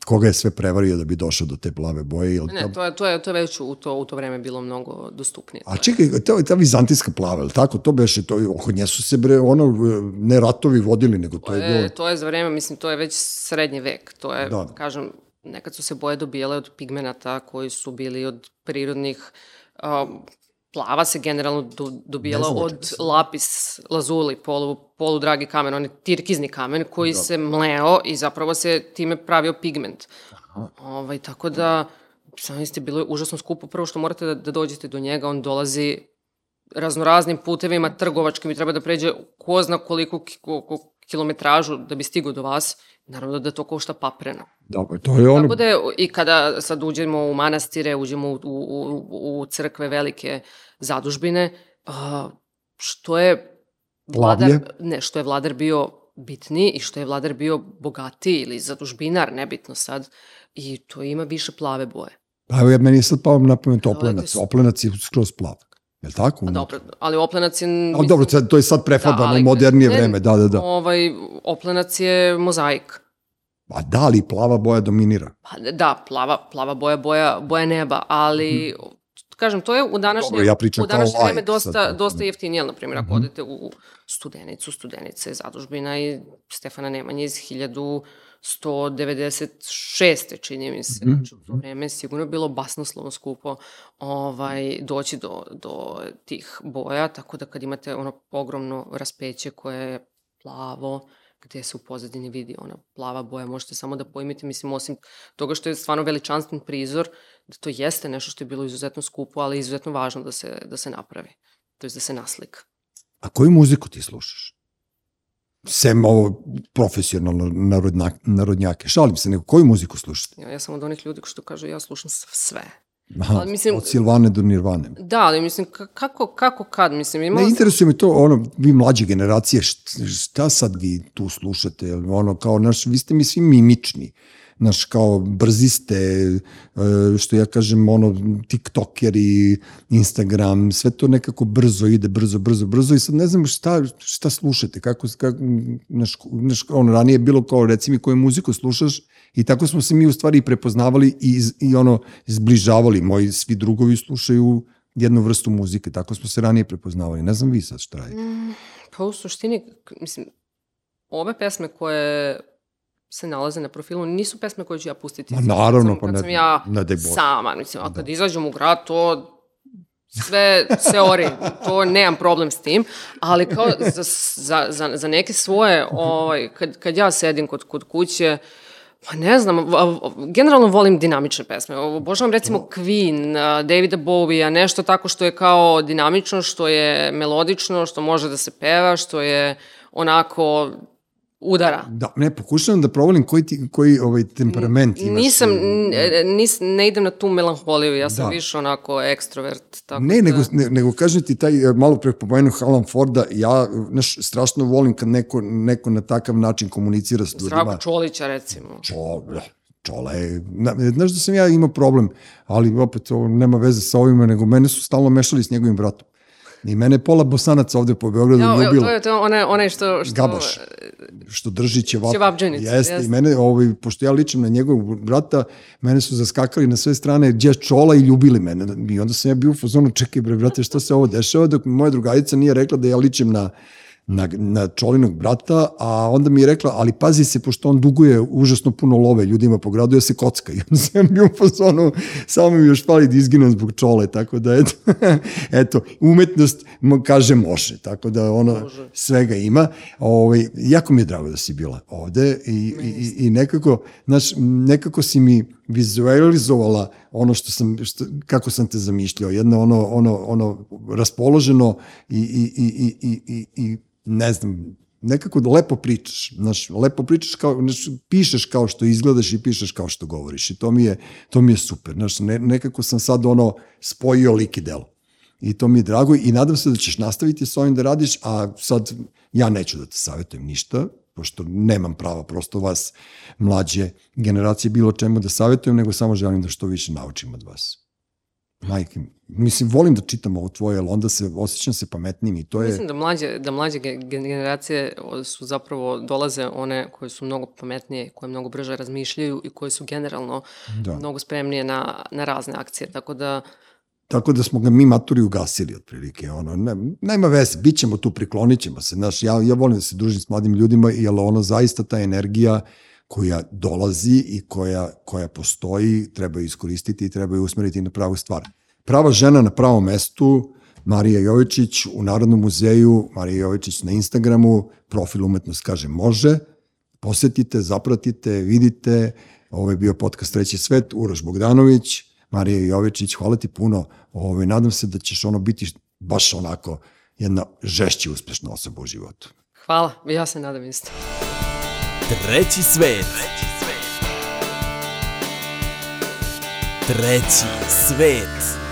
koga je sve prevario da bi došao do te plave boje. Jel, Ne, to je, to je, to je već u to, u to vreme bilo mnogo dostupnije. A čekaj, to je ta vizantijska plava, je tako? To beše, to, oko nje su se bre, ono, ne ratovi vodili, nego to To je je, bilo... to je za vreme, mislim, to je već srednji vek. To je, da. kažem, nekad su se boje dobijale od pigmenata koji su bili od prirodnih um, plava se generalno do, dobijala od se- lapis lazuli, polu, poludragi kamen, on je tirkizni kamen koji da. se mleo i zapravo se time pravio pigment. Ovaj, tako da, sami ste bilo je užasno skupo. Prvo što morate da, da dođete do njega, on dolazi raznoraznim putevima trgovačkim i treba da pređe ko zna koliko ki, ko, ko, kilometražu da bi stigao do vas. Naravno da to košta papreno. Da, pa to je ono... Tako da je, i kada sad uđemo u manastire, uđemo u, u, u, crkve velike zadužbine, što je vladar, Plavlje? ne, što je vladar bio bitniji i što je vladar bio bogatiji ili zadužbinar, nebitno sad, i to ima više plave boje. Pa evo, ja meni je sad pao na pamet oplenac. Oplenac je skroz plav. Je li tako? A dobro, ali oplenac je... A dobro, to je sad prefarbano ali- u modernije ne, vreme, da, da, da. Ovaj, oplenac je mozaik. A da, ali plava boja dominira. Pa da, plava, plava boja, boja, boja neba, ali kažem, to je u današnje. Dobro, ja u današnje vreme laik dosta, sad. Dosta jeftinije, na primjer, ako odete u Studenicu, Studenica je zadužbina i Stefana Nemanja iz 1196. čini mi se, Mhm. znači u to vreme je sigurno bilo basnoslovno skupo ovaj, doći do, do tih boja, tako da kad imate ono ogromno raspeće koje je plavo, gde se u pozadini vidi ona plava boja, možete samo da pojmite, mislim, osim toga što je stvarno veličanstven prizor, da to jeste nešto što je bilo izuzetno skupo, ali izuzetno važno da se, da se napravi, to je da se naslika. A koju muziku ti slušaš? Sem ovo profesionalno narodnjake, narodnjake. Šalim se, nego koju muziku slušate? Ja, ja sam od onih ljudi što kažu ja slušam sve. Aha, ali, mislim, od Silvane do Nirvane. Da, ali mislim, kako, kako kad, mislim, imala... Ne, interesuje me to, ono, vi mlađe generacije, šta sad vi tu slušate, ono, kao, naš, vi ste mi svi mimični naš kao brziste, e, što ja kažem, ono, tiktokeri, Instagram, sve to nekako brzo ide, brzo, brzo, brzo i sad ne znam šta, šta slušate, kako, kako naš, naš, ono, ranije je bilo kao, reci mi koju muziku slušaš i tako smo se mi u stvari prepoznavali i, i ono, zbližavali, moji svi drugovi slušaju jednu vrstu muzike, tako smo se ranije prepoznavali. Ne znam vi sad šta je. Mm, pa u suštini, mislim, ove pesme koje se nalaze na profilu, nisu pesme koje ću ja pustiti. Ma naravno, pa ne, sam ja ne daj sama, mislim, a kad da. izađem u grad, to sve se ori, to nemam problem s tim, ali kao za, za, za, za neke svoje, ovaj, kad, kad ja sedim kod, kod kuće, Pa ne znam, generalno volim dinamične pesme. Obožavam recimo Queen, Davida Bowie-a, nešto tako što je kao dinamično, što je melodično, što može da se peva, što je onako udara. Da, ne, pokušavam da provolim koji, ti, koji ovaj temperament imaš. Nisam, nis, ne idem na tu melanholiju, ja sam da. više onako ekstrovert. Tako ne, da... nego, ne, nego kažem ti taj, e, malo pre pomenu Alan Forda, ja naš, strašno volim kad neko, neko na takav način komunicira s ljudima. Zdravko Čolića, recimo. Čo, Čola je, znaš da sam ja imao problem, ali opet ovo nema veze sa ovima, nego mene su stalno mešali s njegovim bratom. I mene pola bosanaca ovde po Beogradu ja, ljubilo. To je to one, one što... što... Gabaš, što drži ćevap. Ćevapđenicu. Jeste, jeste. i mene, ovaj, pošto ja ličim na njegovog brata, mene su zaskakali na sve strane gdje čola i ljubili mene. I onda sam ja bio u fazonu, čekaj bre, brate, što se ovo dešava, dok moja drugarica nije rekla da ja ličim na na, na Čolinog brata, a onda mi je rekla, ali pazi se, pošto on duguje užasno puno love ljudima po gradu, ja se kocka. I onda sam bio u fazonu, samo mi još pali da izginem zbog Čole, tako da, eto, eto umetnost, kaže, može, tako da ono, može. svega ima. Ovaj, jako mi je drago da si bila ovde i, i, i nekako, znaš, nekako si mi vizualizovala ono što sam, što, kako sam te zamišljao, jedno ono, ono, ono raspoloženo i, i, i, i, i, i ne znam, nekako da lepo pričaš, znaš, lepo pričaš kao, znaš, pišeš kao što izgledaš i pišeš kao što govoriš i to mi je, to mi je super, znaš, ne, nekako sam sad ono spojio lik i delo. I to mi je drago i nadam se da ćeš nastaviti s ovim da radiš, a sad ja neću da te savjetujem ništa, pošto nemam prava prosto vas mlađe generacije bilo čemu da savjetujem, nego samo želim da što više naučim od vas. Majke, mislim, volim da čitam ovo tvoje, ali onda se, osjećam se pametnim i to je... Mislim da mlađe, da mlađe generacije su zapravo, dolaze one koje su mnogo pametnije, koje mnogo brže razmišljaju i koje su generalno da. mnogo spremnije na, na razne akcije, tako da... Tako da smo ga mi maturi ugasili otprilike, ono, ne, nema veze, bit ćemo tu, priklonit ćemo se, znaš, ja, ja volim da se družim s mladim ljudima, jer ono, zaista ta energija koja dolazi i koja, koja postoji, treba ju iskoristiti i treba ju usmeriti na pravu stvar. Prava žena na pravom mestu, Marija Jovičić u Narodnom muzeju, Marija Jovičić na Instagramu, profil umetnost kaže može, posetite, zapratite, vidite, ovo je bio podcast Treći svet, Uroš Bogdanović, Marija Jovičić, hvala ti puno, ovo, nadam se da ćeš ono biti baš onako jedna žešća uspešna osoba u životu. Hvala, ja se nadam isto. Treći svet. Treći svet. Treći svet.